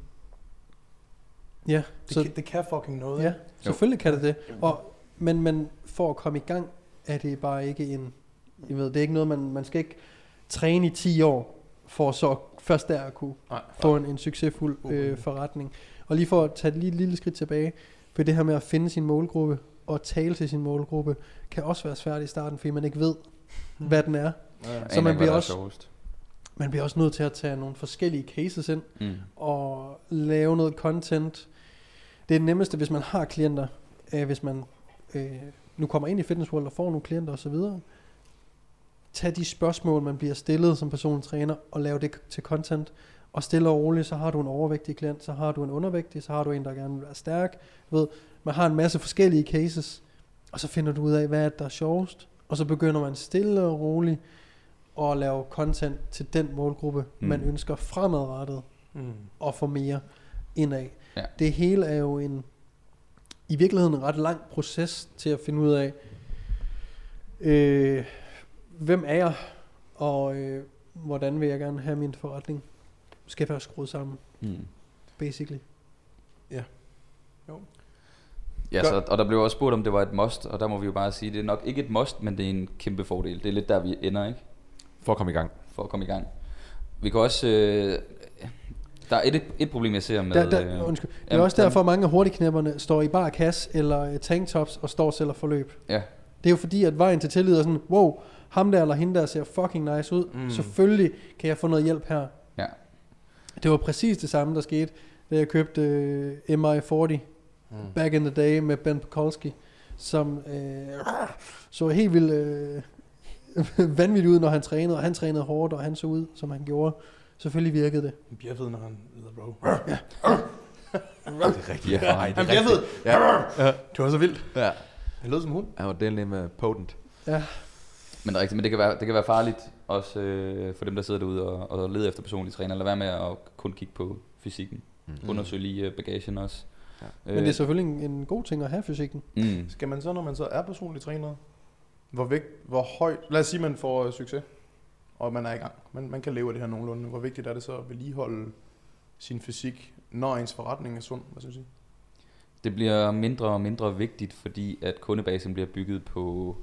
ja, Det, så, kan, det kan fucking noget. ja, selvfølgelig kan det det. Og, men, men for at komme i gang, er det bare ikke en... Jeg ved, det er ikke noget, man, man skal ikke træne i 10 år, for så først der at kunne Nej, få en, en succesfuld øh, forretning. Og lige for at tage et lille, lille skridt tilbage, for det her med at finde sin målgruppe og tale til sin målgruppe, kan også være svært i starten, fordi man ikke ved, hvad den er. Ja. Så man bliver også... Sjovest. Man bliver også nødt til at tage nogle forskellige cases ind, Mm. og lave noget content. Det er det nemmeste, hvis man har klienter, øh, hvis man øh, nu kommer ind i Fitness World og får nogle klienter osv., tag de spørgsmål, man bliver stillet som personlig træner, og lave det til content. Og stille og roligt, så har du en overvægtig klient, så har du en undervægtig, så har du en, der gerne vil være stærk. Du ved, man har en masse forskellige cases, og så finder du ud af, hvad er det, der er sjovest. Og så begynder man stille og roligt at lave content til den målgruppe, Mm. man ønsker fremadrettet Mm. og få mere indad. Ja. Det hele er jo en i virkeligheden en ret lang proces til at finde ud af, øh, hvem er jeg, og øh, hvordan vil jeg gerne have min forretning skal være skruet sammen, Mm. basically. Ja, Gør- så, og der blev også spurgt, om det var et must, og der må vi jo bare sige, det er nok ikke et must, men det er en kæmpe fordel. Det er lidt der, vi ender, ikke? For at komme i gang. For at komme i gang. Vi kan også... Øh, der er et, et problem, jeg ser med... Der, der, øh, undskyld. Det er jamen, også derfor, at mange af hurtigknæpperne står i bar kasse eller øh, tanktops og står og sælger forløb. Ja. Det er jo fordi, at vejen til tillid er sådan, wow, ham der eller hende der ser fucking nice ud. Mm. Selvfølgelig kan jeg få noget hjælp her. Ja. Det var præcis det samme, der skete, da jeg købte øh, MI40 Mm. back in the day med Ben Pekulski, som øh, så helt vildt øh, vanvittigt ud, når han trænede, og han trænede hårdt, og han så ud, som han gjorde. Selvfølgelig virkede det. Han bjeffede, når han lider, bro. Det er rigtigt. Ja, Nej, det Han er rigtigt. bjeffede. Ja. ja. Det var så vildt. ja. Det lød som hund. Han var delen med potent. Ja, Men det er rigtigt, men det kan være, det kan være farligt også øh, for dem, der sidder derude og, og leder efter personlige træner. Lad være med at kun kigge på fysikken. Mm. Undersøg lige øh, bagagen også. Ja. Øh, men det er selvfølgelig en, en god ting at have fysikken. mm. Skal man så, når man så er personlig træner, hvor, vægt, hvor højt, lad os sige, man får øh, succes, og man er i gang, man, man kan leve af det her nogenlunde, hvor vigtigt er det så at vedligeholde sin fysik, når ens forretning er sund, hvad synes I? Det bliver mindre og mindre vigtigt, fordi at kundebasen bliver bygget på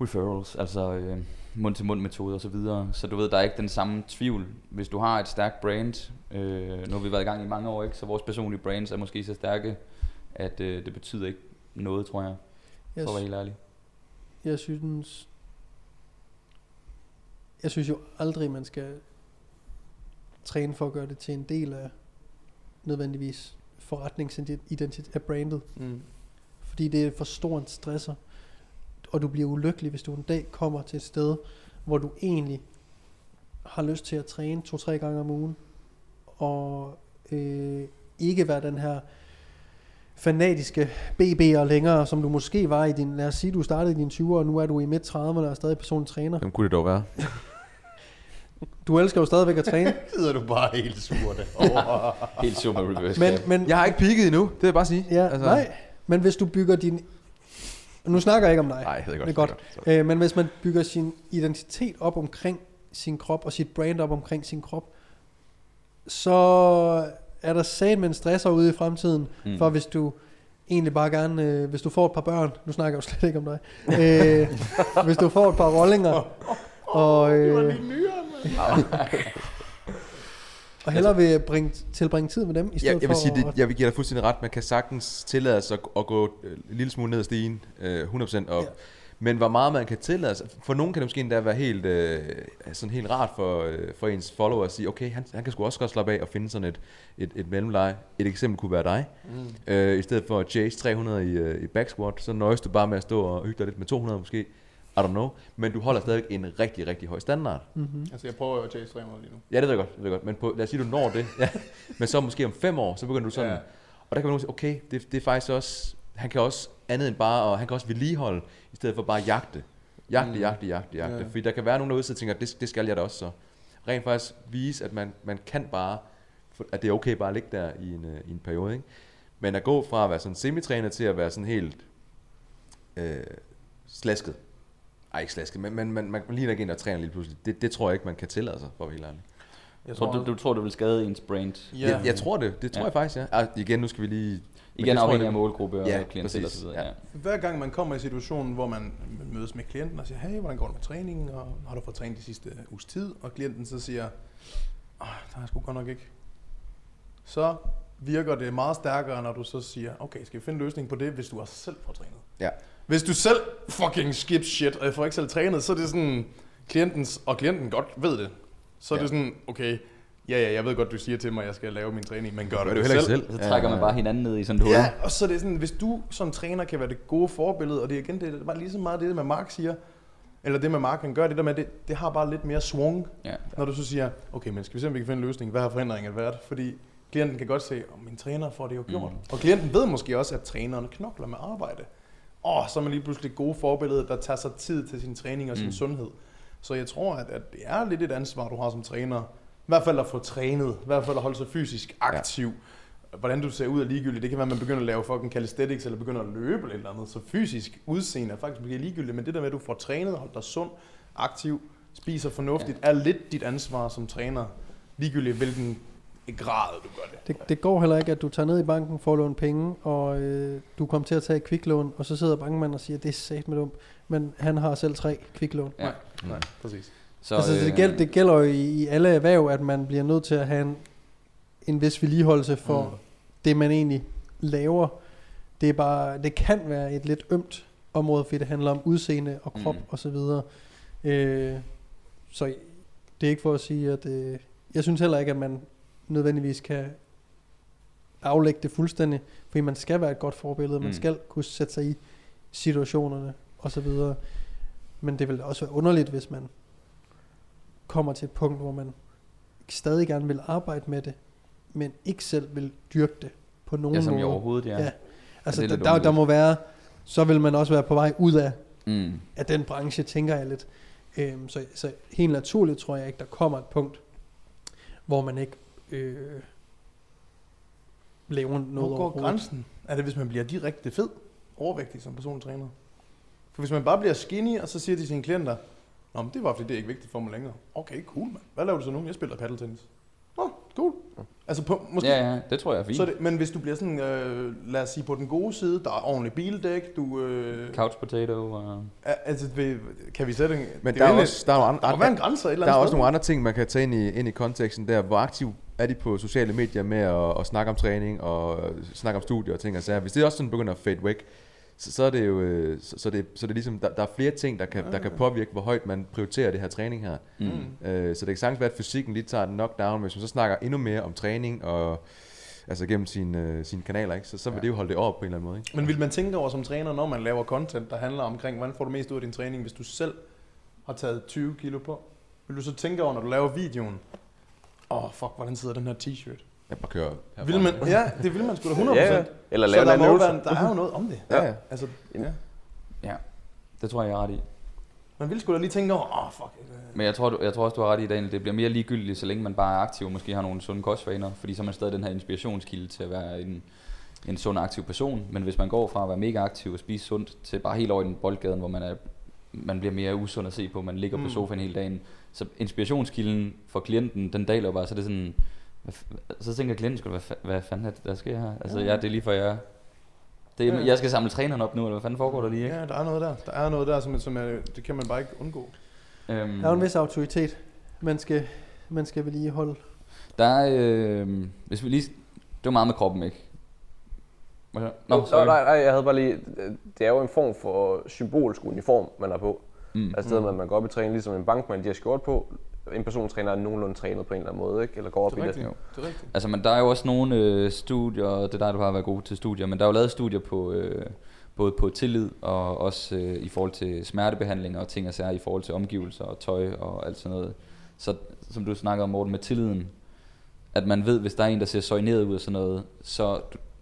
referrals, altså øh, mund-til-mund metoder og så videre. Så du ved, der er ikke den samme tvivl. Hvis du har et stærkt brand, øh, nu har vi været i gang i mange år, ikke? så vores personlige brands er måske så stærke, at øh, det betyder ikke noget, tror jeg, Jeg, for at være helt ærlig. jeg synes, jeg synes jo aldrig, man skal træne for at gøre det til en del af nødvendigvis forretningsidentitet af brandet. Mm. Fordi det er for stor en stresser. Og du bliver ulykkelig, hvis du en dag kommer til et sted, hvor du egentlig har lyst til at træne to-tre gange om ugen. Og øh, ikke være den her fanatiske BB'er længere, som du måske var i din, lad os sige, du startede i dine 20'ere, og nu er du i midt 30'erne og er stadig personlig træner. Hvem kunne det dog være? Du elsker jo stadigvæk at træne, Sidder du bare helt sur der. Helt super reverse. men, men Jeg har ikke peaked endnu, det vil jeg bare sige. ja, altså, nej, men hvis du bygger din... Nu snakker jeg ikke om dig. Nej, jeg ved godt. Det er godt. Øh, men hvis man bygger sin identitet op omkring sin krop, og sit brand op omkring sin krop, så er der sat med en stresser ude i fremtiden, Mm. mm. for hvis du egentlig bare gerne, øh, hvis du får et par børn, nu snakker jeg jo slet ikke om dig, øh, hvis du får et par rollinger, og, øh, og hellere vil bringe, tilbringe tid med dem, i stedet Jeg, jeg vil for sige, at, det, jeg vil give dig fuldstændig ret. Man kan sagtens tillade sig at, at gå øh, en lille smule ned ad stigen, øh, 100%. Og, Ja. Men hvor meget man kan tillade sig. For nogen kan det måske endda være helt, øh, sådan helt rart for, øh, for ens follower at sige, okay, han, han kan sgu også godt slappe af og finde sådan et, et, et mellemleje. Et eksempel kunne være dig. Mm. Øh, I stedet for at chase 300 i, øh, i back squat, så nøjes du bare med at stå og hygge dig lidt med 200 måske. I don't know. Men du holder stadig en rigtig, rigtig høj standard. Mm-hmm. Altså, jeg prøver jo at chase 300 lige nu. Ja, det ved jeg godt. Det ved jeg godt. Men på, lad os sige, du når det. Ja. Men så måske om fem år, så begynder du sådan. Ja. Og der kan man sige, okay, det, det er faktisk også, han kan også andet end bare, og han kan også vedligeholde, i stedet for bare jagte. Jagte, Mm. jagte, jagte, jagte. Ja. Fordi der kan være nogen derude, der tænker, det, det skal jeg da også så. Rent faktisk vise, at man, man kan bare, at det er okay bare at ligge der i en, øh, i en periode. Ikke? Men at gå fra at være sådan semitræner til at være sådan helt øh, slasket. Ej, ikke slasket, men man, man, man ligner ikke en, der træner lige pludselig. Det, det tror jeg ikke, man kan tillade sig, for at være helt ærlig. Jeg Tror du, du tror, det vil skade ens brain? Ja. Jeg, jeg tror det. Det tror Ja. jeg faktisk, ja. Ah, igen, nu skal vi lige... men Igen afhængig af målgruppe og Ja, klientel og så videre. Ja. Hver gang man kommer i situationen, hvor man mødes med klienten og siger, hey, hvordan går det med træningen, og har du fået trænet de sidste uges tid, og klienten så siger, Åh, der er jeg sgu godt nok ikke. Så virker det meget stærkere, når du så siger, okay, skal vi finde en løsning på det, hvis du også selv får trænet. Ja. Hvis du selv fucking skip shit, og jeg får ikke selv trænet, så er det sådan, klientens, og klienten godt ved det. Så er Ja. det sådan, okay, ja, ja, jeg ved godt, du siger til mig, at jeg skal lave min træning, men gør det det heller selv? ikke selv. Så trækker man bare hinanden ned i sådan et hul. Ja, og så er det sådan, hvis du som træner kan være det gode forbillede, og det er igen det bare lige så meget det, med Mark siger, eller det med Mark kan gøre, det der med, det, det har bare lidt mere swung, Ja. når du så siger, okay, men skal vi se, om vi kan finde en løsning, hvad har forhindringen været? Fordi klienten kan godt se, at min træner får det jo gjort. Mm. Og klienten ved måske også, at træneren knokler med arbejde. Og så er man lige pludselig gode forbillede, der tager sig tid til sin træning og sin Mm. sundhed. Så jeg tror, at, at det er lidt et ansvar, du har som træner. I hvert fald at få trænet, i hvert fald at holde sig fysisk aktiv. Ja. Hvordan du ser ud er ligegyldigt. Det kan være, at man begynder at lave fucking calisthenics, eller begynder at løbe eller eller andet. Så fysisk udseende er faktisk måske ligegyldigt, men det der med, at du får trænet, holdt dig sund, aktiv, spiser fornuftigt, ja. er lidt dit ansvar som træner. Ligegyldigt hvilken grad du gør det. Det, det går heller ikke, at du tager ned i banken, får lånt penge, og øh, du kommer til at tage et kviklån, og så sidder bankmanden og siger, det er sat med dumt. Men han har selv tre kviklån. Ja. Nej, præcis. Så, altså, det, gælder, det gælder jo i, i alle erhverv, at man bliver nødt til at have en, en vis vedligeholdelse for mm. Det, man egentlig laver. Det, er bare, det kan være et lidt ømt område, fordi det handler om udseende og krop Mm. mm. og så videre. Øh, så det er ikke for at sige, at øh, jeg synes heller ikke, at man nødvendigvis kan aflægge det fuldstændig, fordi man skal være et godt forbillede, man Mm. skal kunne sætte sig i situationerne og så videre. Men det vil også være underligt, hvis man kommer til et punkt, hvor man stadig gerne vil arbejde med det, men ikke selv vil dyrke det på nogen Ja, som i måde. overhovedet, ja. Ja. Altså, er der, der, der må være, så vil man også være på vej ud af, Mm. af den branche, tænker jeg lidt. Øhm, så, så helt naturligt tror jeg ikke, der kommer et punkt, hvor man ikke øh, laver noget Hvor går grænsen? Er det, hvis man bliver direkte fed, overvægtig som personlig træner? For hvis man bare bliver skinny, og så siger de sine klienter, Nå, men det var fordi, det er ikke vigtigt for mig længere. Okay, cool, mand. Hvad laver du så nu? Jeg spiller paddeltennis. Altså, på, måske, Ja, ja, det tror jeg er fint. så det, men hvis du bliver sådan, øh, lad os sige, på den gode side, der er ordentligt bildæk, du... Øh, Couch potato og... er- altså, kan vi sætte en... Men det der er, også, der, er andre, der være en grænse et eller der er andet også nogle andre ting, man kan tage ind i, ind i konteksten der. Hvor aktiv er de på sociale medier med at, at snakke om træning og snakke om studier og ting og sager. Hvis det også sådan begynder at fade væk, så, så er det jo øh, så, så, det, så det er ligesom, der, der er flere ting, der kan, der kan påvirke, hvor højt man prioriterer det her træning her. Mm. Øh, så det kan sagtens være, at fysikken lige tager den knockdown, hvis man så snakker endnu mere om træning og altså gennem sine, øh, sine kanaler, ikke? Så, så vil Ja. det jo holde det op på en eller anden måde. Ikke? Men vil man tænke over som træner, når man laver content, der handler omkring, hvordan får du mest ud af din træning, hvis du selv har taget 20 kilo på? Vil du så tænke over, når du laver videoen, åh, oh, fuck, hvordan sidder den her t-shirt? Jeg bare kører herfra. Vil man, ja, det vil man sgu da 100%. Ja, ja. Eller så lave der, må jo øvelse. være, der er jo noget om det. Ja, ja. Altså, ja. Ja, det tror jeg, jeg er ret i. Man vil sgu da lige tænke over, åh, oh, fuck. Men jeg tror, du, jeg tror også, du har ret i, Daniel. Det bliver mere ligegyldigt, så længe man bare er aktiv og måske har nogle sunde kostvaner. Fordi så er man stadig den her inspirationskilde til at være en, en sund og aktiv person. Men hvis man går fra at være mega aktiv og spise sundt, til bare helt over i den boldgaden, hvor man, er, man bliver mere usund at se på, man ligger mm. på sofaen hele dagen. Så inspirationskilden for klienten, den daler jo bare, så det er sådan... Så tænker klienten sgu, hvad, hvad fanden er det, der sker her? Altså, ja, det er lige for jeg... Det er, Ja. Jeg skal samle træneren op nu, eller hvad fanden foregår der lige, ikke? Ja, der er noget der. Der er noget der, som, som er, det kan man bare ikke undgå. Øhm, Der er jo en vis autoritet, man skal, man skal vedligeholde. Der er, øh, hvis vi lige, det var meget med kroppen, ikke? Nå, Nå, sorry. nej, nej, jeg havde bare lige... Det er jo en form for symbolsk uniform, man har på. Mm. Altså det, at man går op i træning, ligesom en bankmand, de har skjort på. En persontræner er nogenlunde trænet på en eller anden måde, ikke? Eller går op Det er i det. rigtigt. Jo. Det er rigtigt. Altså, men der er jo også nogle øh, studier, det er der, du har været god til studier, men der er jo lavet studier på, øh, både på tillid og også øh, i forhold til smertebehandling og ting og sager i forhold til omgivelser og tøj og alt sådan noget. Så som du snakker om, Morten, med tilliden, at man ved, hvis der er en, der ser soigneret ud og sådan noget, så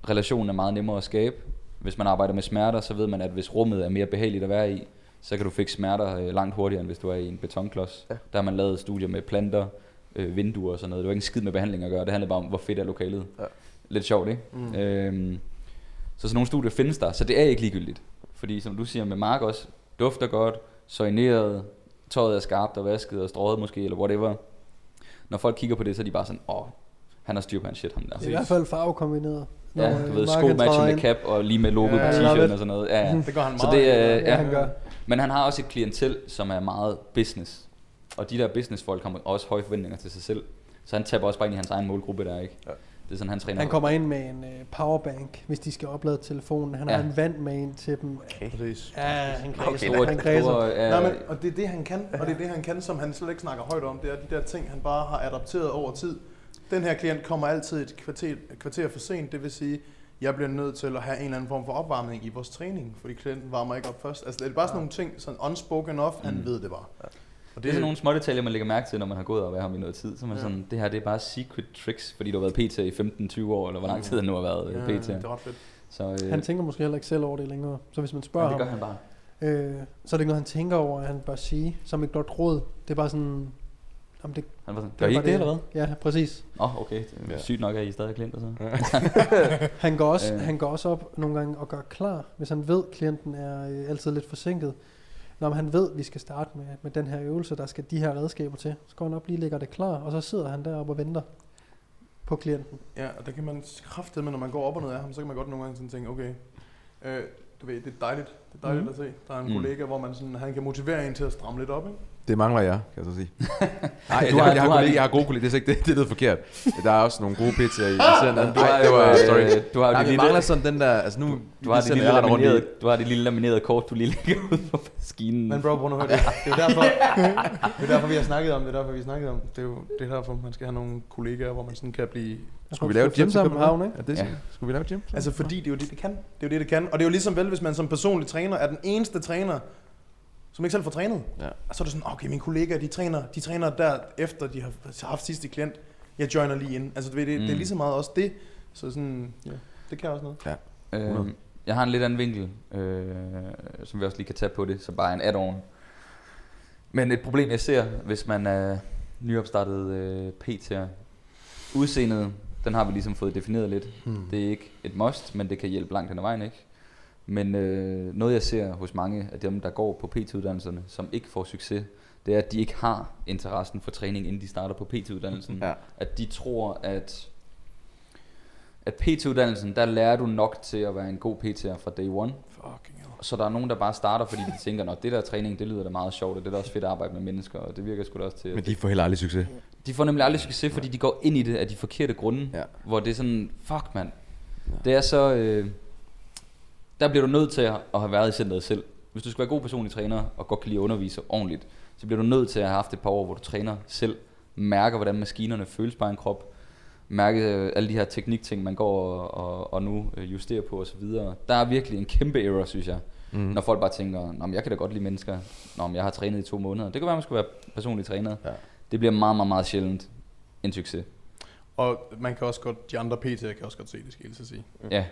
relationen er meget nemmere at skabe. Hvis man arbejder med smerter, så ved man, at hvis rummet er mere behageligt at være i, så kan du fikse smerter øh, langt hurtigere, end hvis du er i en betonklods. Ja. Der har man lavet studier med planter, øh, vinduer og sådan noget. Det var ikke en skid med behandling at gøre, det handlede bare om, hvor fedt er lokalet. Ja. Lidt sjovt, ikke? Mm. Øhm, så sådan nogle studier findes der, så det er ikke ligegyldigt. Fordi som du siger med Mark også, dufter godt, soigneret, tøjet er skarpt og vasket og strøget måske, eller whatever. Når folk kigger på det, så er de bare sådan, åh, han har styr på hans shit, ham der. Det er i hvert fald farvekombineret. Ja, du øh, ved, sko matcher med cap og lige med logo Ja, på t-shirten og sådan noget. Ja, ja. Det gør han Så meget. det er, Ja, ja, han gør. Men han har også et klientel, som er meget business. Og de der businessfolk har også høje forventninger til sig selv. Så han taber også bare ind i hans egen målgruppe der, ikke? Ja. Det er sådan, han træner. Han kommer ind med en uh, powerbank, hvis de skal oplade telefonen. Han Ja. har en vand med ind til dem. Præcis. Ja, han kræser. Okay, Store, han kræser. store, ja, Nej, men, og det er det, han kan, og det er det, han kan, som han slet ikke snakker højt om. Det er de der ting, han bare har adapteret over tid. Den her klient kommer altid et kvarter, et kvarter for sent, det vil sige, jeg bliver nødt til at have en eller anden form for opvarmning i vores træning, fordi klienten varmer ikke op først. Altså, det er bare sådan nogle ting, sådan unspoken off, han Mm. ved det bare. Og Det er sådan nogle små detaljer, man lægger mærke til, når man har gået og været ham i noget tid. Så man Ja. sådan, det her det er bare secret tricks, fordi du har været PT i 15-20 år, eller hvor lang tid han nu har været ja, ja, PT. det er ret fedt. Så, øh, Han tænker måske heller ikke selv over det længere. Så hvis man spørger det gør ham, han bare. øh, så er det ikke noget, han tænker over, at han bør sige, som et godt råd. Det er bare sådan, om det, Han var sådan, det gør er I ikke det, eller hvad? Ja, præcis. Åh, oh, okay. Det er Ja. sygt nok, at I stadig er klienter så. Han går, også, Øh. han går også op nogle gange og gør klar, hvis han ved, at klienten er øh, altid lidt forsinket. Når han ved, at vi skal starte med, med den her øvelse, der skal de her redskaber til, så går han op lige og lægger det klar, og så sidder han deroppe og venter på klienten. Ja, og der kan man kraftedeme, når man går op og ned af ham, så kan man godt nogle gange sådan tænke, okay, øh, du ved, det er dejligt, det er dejligt Mhm. at se. Der er en Mm. kollega, hvor man sådan, han kan motivere en til at stramme lidt op, ikke? Det mangler jeg, kan jeg så sige. Nej, Ja, du det har, har- jeg, har lige- jeg har gode kollegaer, det er, ikke, det, det lyder forkert. Der er også nogle gode PT'er i center. Du har det var, sorry. Du har Nej, det lille, mangler sådan den der, altså nu... du har det lille, jeg laminerede, du har det lille laminerede kort, du lige lægger ud på maskinen. Men bro, prøv nu at høre det. Det er jo derfor, det er derfor, vi har snakket om det. Det er derfor, vi har snakket om det. er jo det er derfor, man skal have nogle kollegaer, hvor man sådan kan blive... Skulle vi lave et gym sammen havn, ikke? Det, Ja. Skulle vi lave et gym? Altså fordi det er jo det, det kan. Det er jo det, det kan. Og det er jo ligesom vel, hvis man som personlig træner er den eneste træner, som ikke selv får trænet. Ja. Og så er det sådan, okay, mine kollegaer, de træner, de træner der efter de har haft sidste klient. Jeg joiner lige ind. Altså du ved, det, mm. det er Mm. lige så meget også det. Så sådan, ja, det kan også noget. Øh, jeg har en lidt anden vinkel, øh, som vi også lige kan tage på det, så bare en add-on. Men et problem, jeg ser, hvis man er nyopstartet øh, PT'er, udseendet, den har vi ligesom fået defineret lidt. Hmm. Det er ikke et must, men det kan hjælpe langt hen ad vejen, ikke? Men øh, noget jeg ser hos mange af dem, der går på PT-uddannelserne, som ikke får succes, det er, at de ikke har interessen for træning, inden de starter på PT-uddannelsen. Ja. At de tror, at, at PT-uddannelsen, der lærer du nok til at være en god PT'er fra day one. Fucking hell. Så der er nogen, der bare starter, fordi de tænker, at det der træning, det lyder da meget sjovt, og det er da også fedt at arbejde med mennesker, og det virker sgu da også til. Men de får heller aldrig succes. de får nemlig aldrig succes, fordi de går ind i det af de forkerte grunde, Ja. hvor det er sådan, fuck mand. Ja. Det er så, øh, der bliver du nødt til at have været i centret selv. Hvis du skal være god personlig træner, og godt kan lide at undervise ordentligt, så bliver du nødt til at have haft et par år, hvor du træner selv, mærker, hvordan maskinerne føles på en krop, mærke øh, alle de her teknikting, man går og, og, og nu øh, justerer på osv. Der er virkelig en kæmpe error, synes jeg. Mm. Når folk bare tænker, Nå, men jeg kan da godt lide mennesker. Nå, men jeg har trænet i to måneder. Det kan være, man skulle være personlig træner. Ja. Det bliver meget, meget, meget sjældent en succes. Og man kan også godt, de andre PT'er kan også godt se det, skal jeg sige. Ja,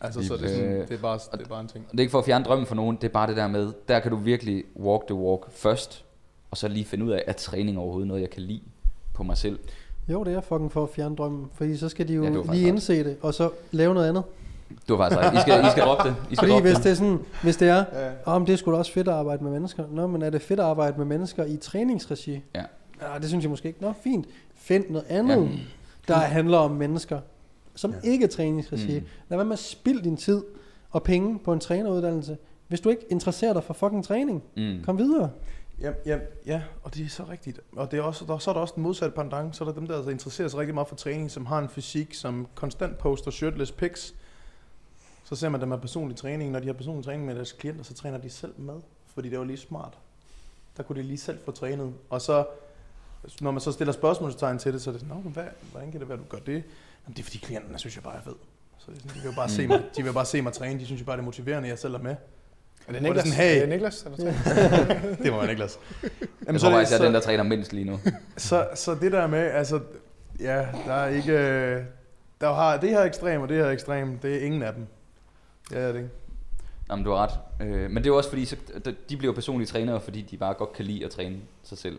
Altså, så det er, sådan, øh, det, er bare, det er bare en ting. og det er ikke for at fjerne drømmen for nogen, det er bare det der med, der kan du virkelig walk the walk først, og så lige finde ud af, at træning overhovedet noget, jeg kan lide på mig selv. Jo, det er fucking for at fjerne drømmen, fordi så skal de jo Ja, lige ret. indse det, og så lave noget andet. Du har faktisk ret. I skal, I skal droppe det. I skal Fordi droppe hvis det. det er sådan, hvis det er, Ja. om det er sgu da også fedt at arbejde med mennesker. Nå, men er det fedt at arbejde med mennesker i træningsregi? Ja. ja det synes jeg måske ikke. Nå, fint. Find noget andet, ja. der handler om mennesker, som Ja. ikke er træningsregi. Mm. Lad være med at spilde din tid og penge på en træneruddannelse. Hvis du ikke interesserer dig for fucking træning, Mm. kom videre. Ja, ja, ja, og det er så rigtigt. Og det er også, der, så er der også den modsatte pendant. Så er der dem, der altså interesserer sig rigtig meget for træning, som har en fysik, som konstant poster shirtless pics. Så ser man dem med personlig træning. Når de har personlig træning med deres klienter, så træner de selv med. Fordi det var lige smart. Der kunne de lige selv få trænet. Og så, når man så stiller spørgsmålstegn til det, så er det sådan, "Nå, men hvad, hvordan kan det være, du gør det? Jamen, det er fordi klienterne synes jeg bare er fed. Så det er sådan, de vil jo bare se mig, de vil bare se mig træne. De synes jo bare, det er motiverende, jeg selv er med. Er det er Niklas? sådan, hey. Er det Niklas? Er det må være Niklas. Jeg tror er det- faktisk, jeg er den, der træner mindst lige nu. så, så det der med, altså, ja, der er ikke, øh, der har det her ekstrem og det her ekstrem, det er ingen af dem. Ja, det er det ikke. Jamen, du har ret. Øh, men det er jo også fordi, så, de bliver personlige trænere, fordi de bare godt kan lide at træne sig selv.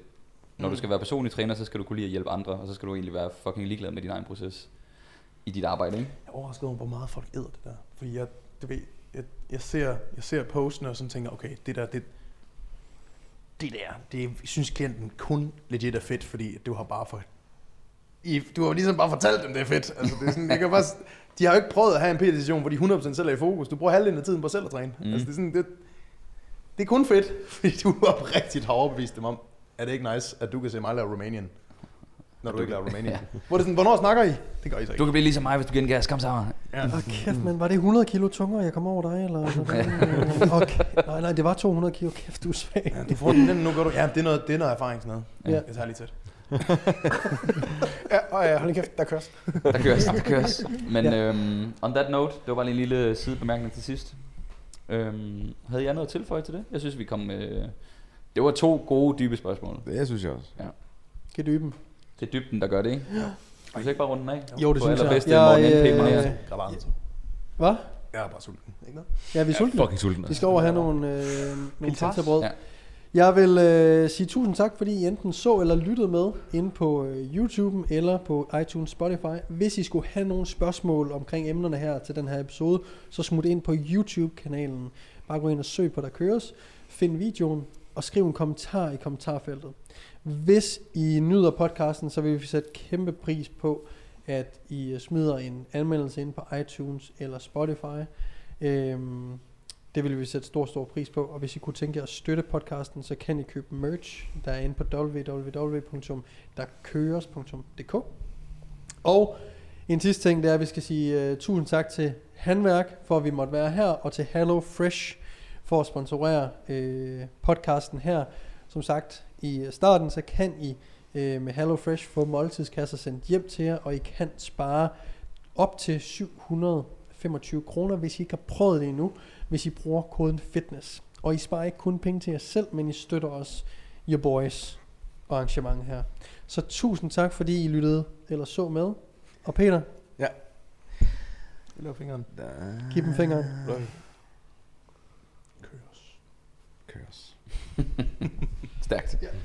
Når Mm. du skal være personlig træner, så skal du kunne lide at hjælpe andre, og så skal du egentlig være fucking ligeglad med din egen proces i dit arbejde, ikke? Jeg er overrasket over, hvor meget folk æder det der. Fordi jeg, du ved, jeg, jeg, ser, jeg ser postene og sådan tænker, okay, det der, det, det der, det synes klienten kun legit er fedt, fordi du har bare for, I, du har ligesom bare fortalt dem, det er fedt. Altså, det er sådan, jeg kan bare, de har jo ikke prøvet at have en PT-session, hvor de 100% selv er i fokus. Du bruger halvdelen af tiden på selv at træne. Mm. Altså, det, er sådan, det, det er kun fedt, fordi du oprigtigt har overbevist dem om, at det ikke nice, at du kan se mig lave Romanian, når du ikke laver Romanian. Ja. Hvor det sådan, hvornår snakker I? Det gør I så Du ikke. kan blive ligesom mig, hvis du gengas. Kom så. Ja. Åh, kæft, men var det 100 kilo tungere, jeg kom over dig, eller? okay. Nej, nej, det var 200 kilo. Kæft, du er svag. Ja, du får den, nu gør du. Ja, det er noget, det er noget erfaring sådan noget. Ja. Jeg tager lige tæt. Ja, og ja, hold kæft, der køres. Der køres, der køres. Men Ja. ja. øhm, on that note, det var bare lige en lille sidebemærkning til sidst. Øhm, havde jeg noget tilføje til det? Jeg synes, vi kom med... Det var to gode, dybe spørgsmål. Det synes jeg også. Kan dyben. Det er dybden, der gør det, ikke? Skal vi ikke bare runde den af? Jo, det På synes jeg. allerbedste Jeg, Morten øh. Grab andre. Hvad? Jeg er bare sulten. Ikke noget? Ja, vi er sultne. Fucking sulten. Vi skal over have nogle, øh, nogle pizzabrød. Ja. Jeg vil øh, sige tusind tak, fordi I enten så eller lyttede med inde på øh, YouTube eller på iTunes Spotify. Hvis I skulle have nogle spørgsmål omkring emnerne her til den her episode, så smut ind på YouTube-kanalen. Bare gå ind og søg på Der Køres. Find videoen og skriv en kommentar i kommentarfeltet. Hvis I nyder podcasten, så vil vi sætte kæmpe pris på, at I smider en anmeldelse ind på iTunes eller Spotify. Øhm, det vil vi sætte stor, stor pris på. Og hvis I kunne tænke jer at støtte podcasten, så kan I købe merch, der er inde på www.derkøres.dk. Og en sidste ting, det er, at vi skal sige uh, tusind tak til Handværk, for at vi måtte være her, og til Hello Fresh for at sponsorere uh, podcasten her. Som sagt, i starten, så kan I uh, med Hello Fresh få måltidskasser sendt hjem til jer, og I kan spare op til 725 kroner, hvis I ikke har prøvet det endnu hvis I bruger koden FITNESS. Og I sparer ikke kun penge til jer selv, men I støtter også your boys arrangement her. Så tusind tak, fordi I lyttede eller så med. Og Peter, Jeg laver fingeren. giv dem fingeren. Køres. Køres. Stærkt.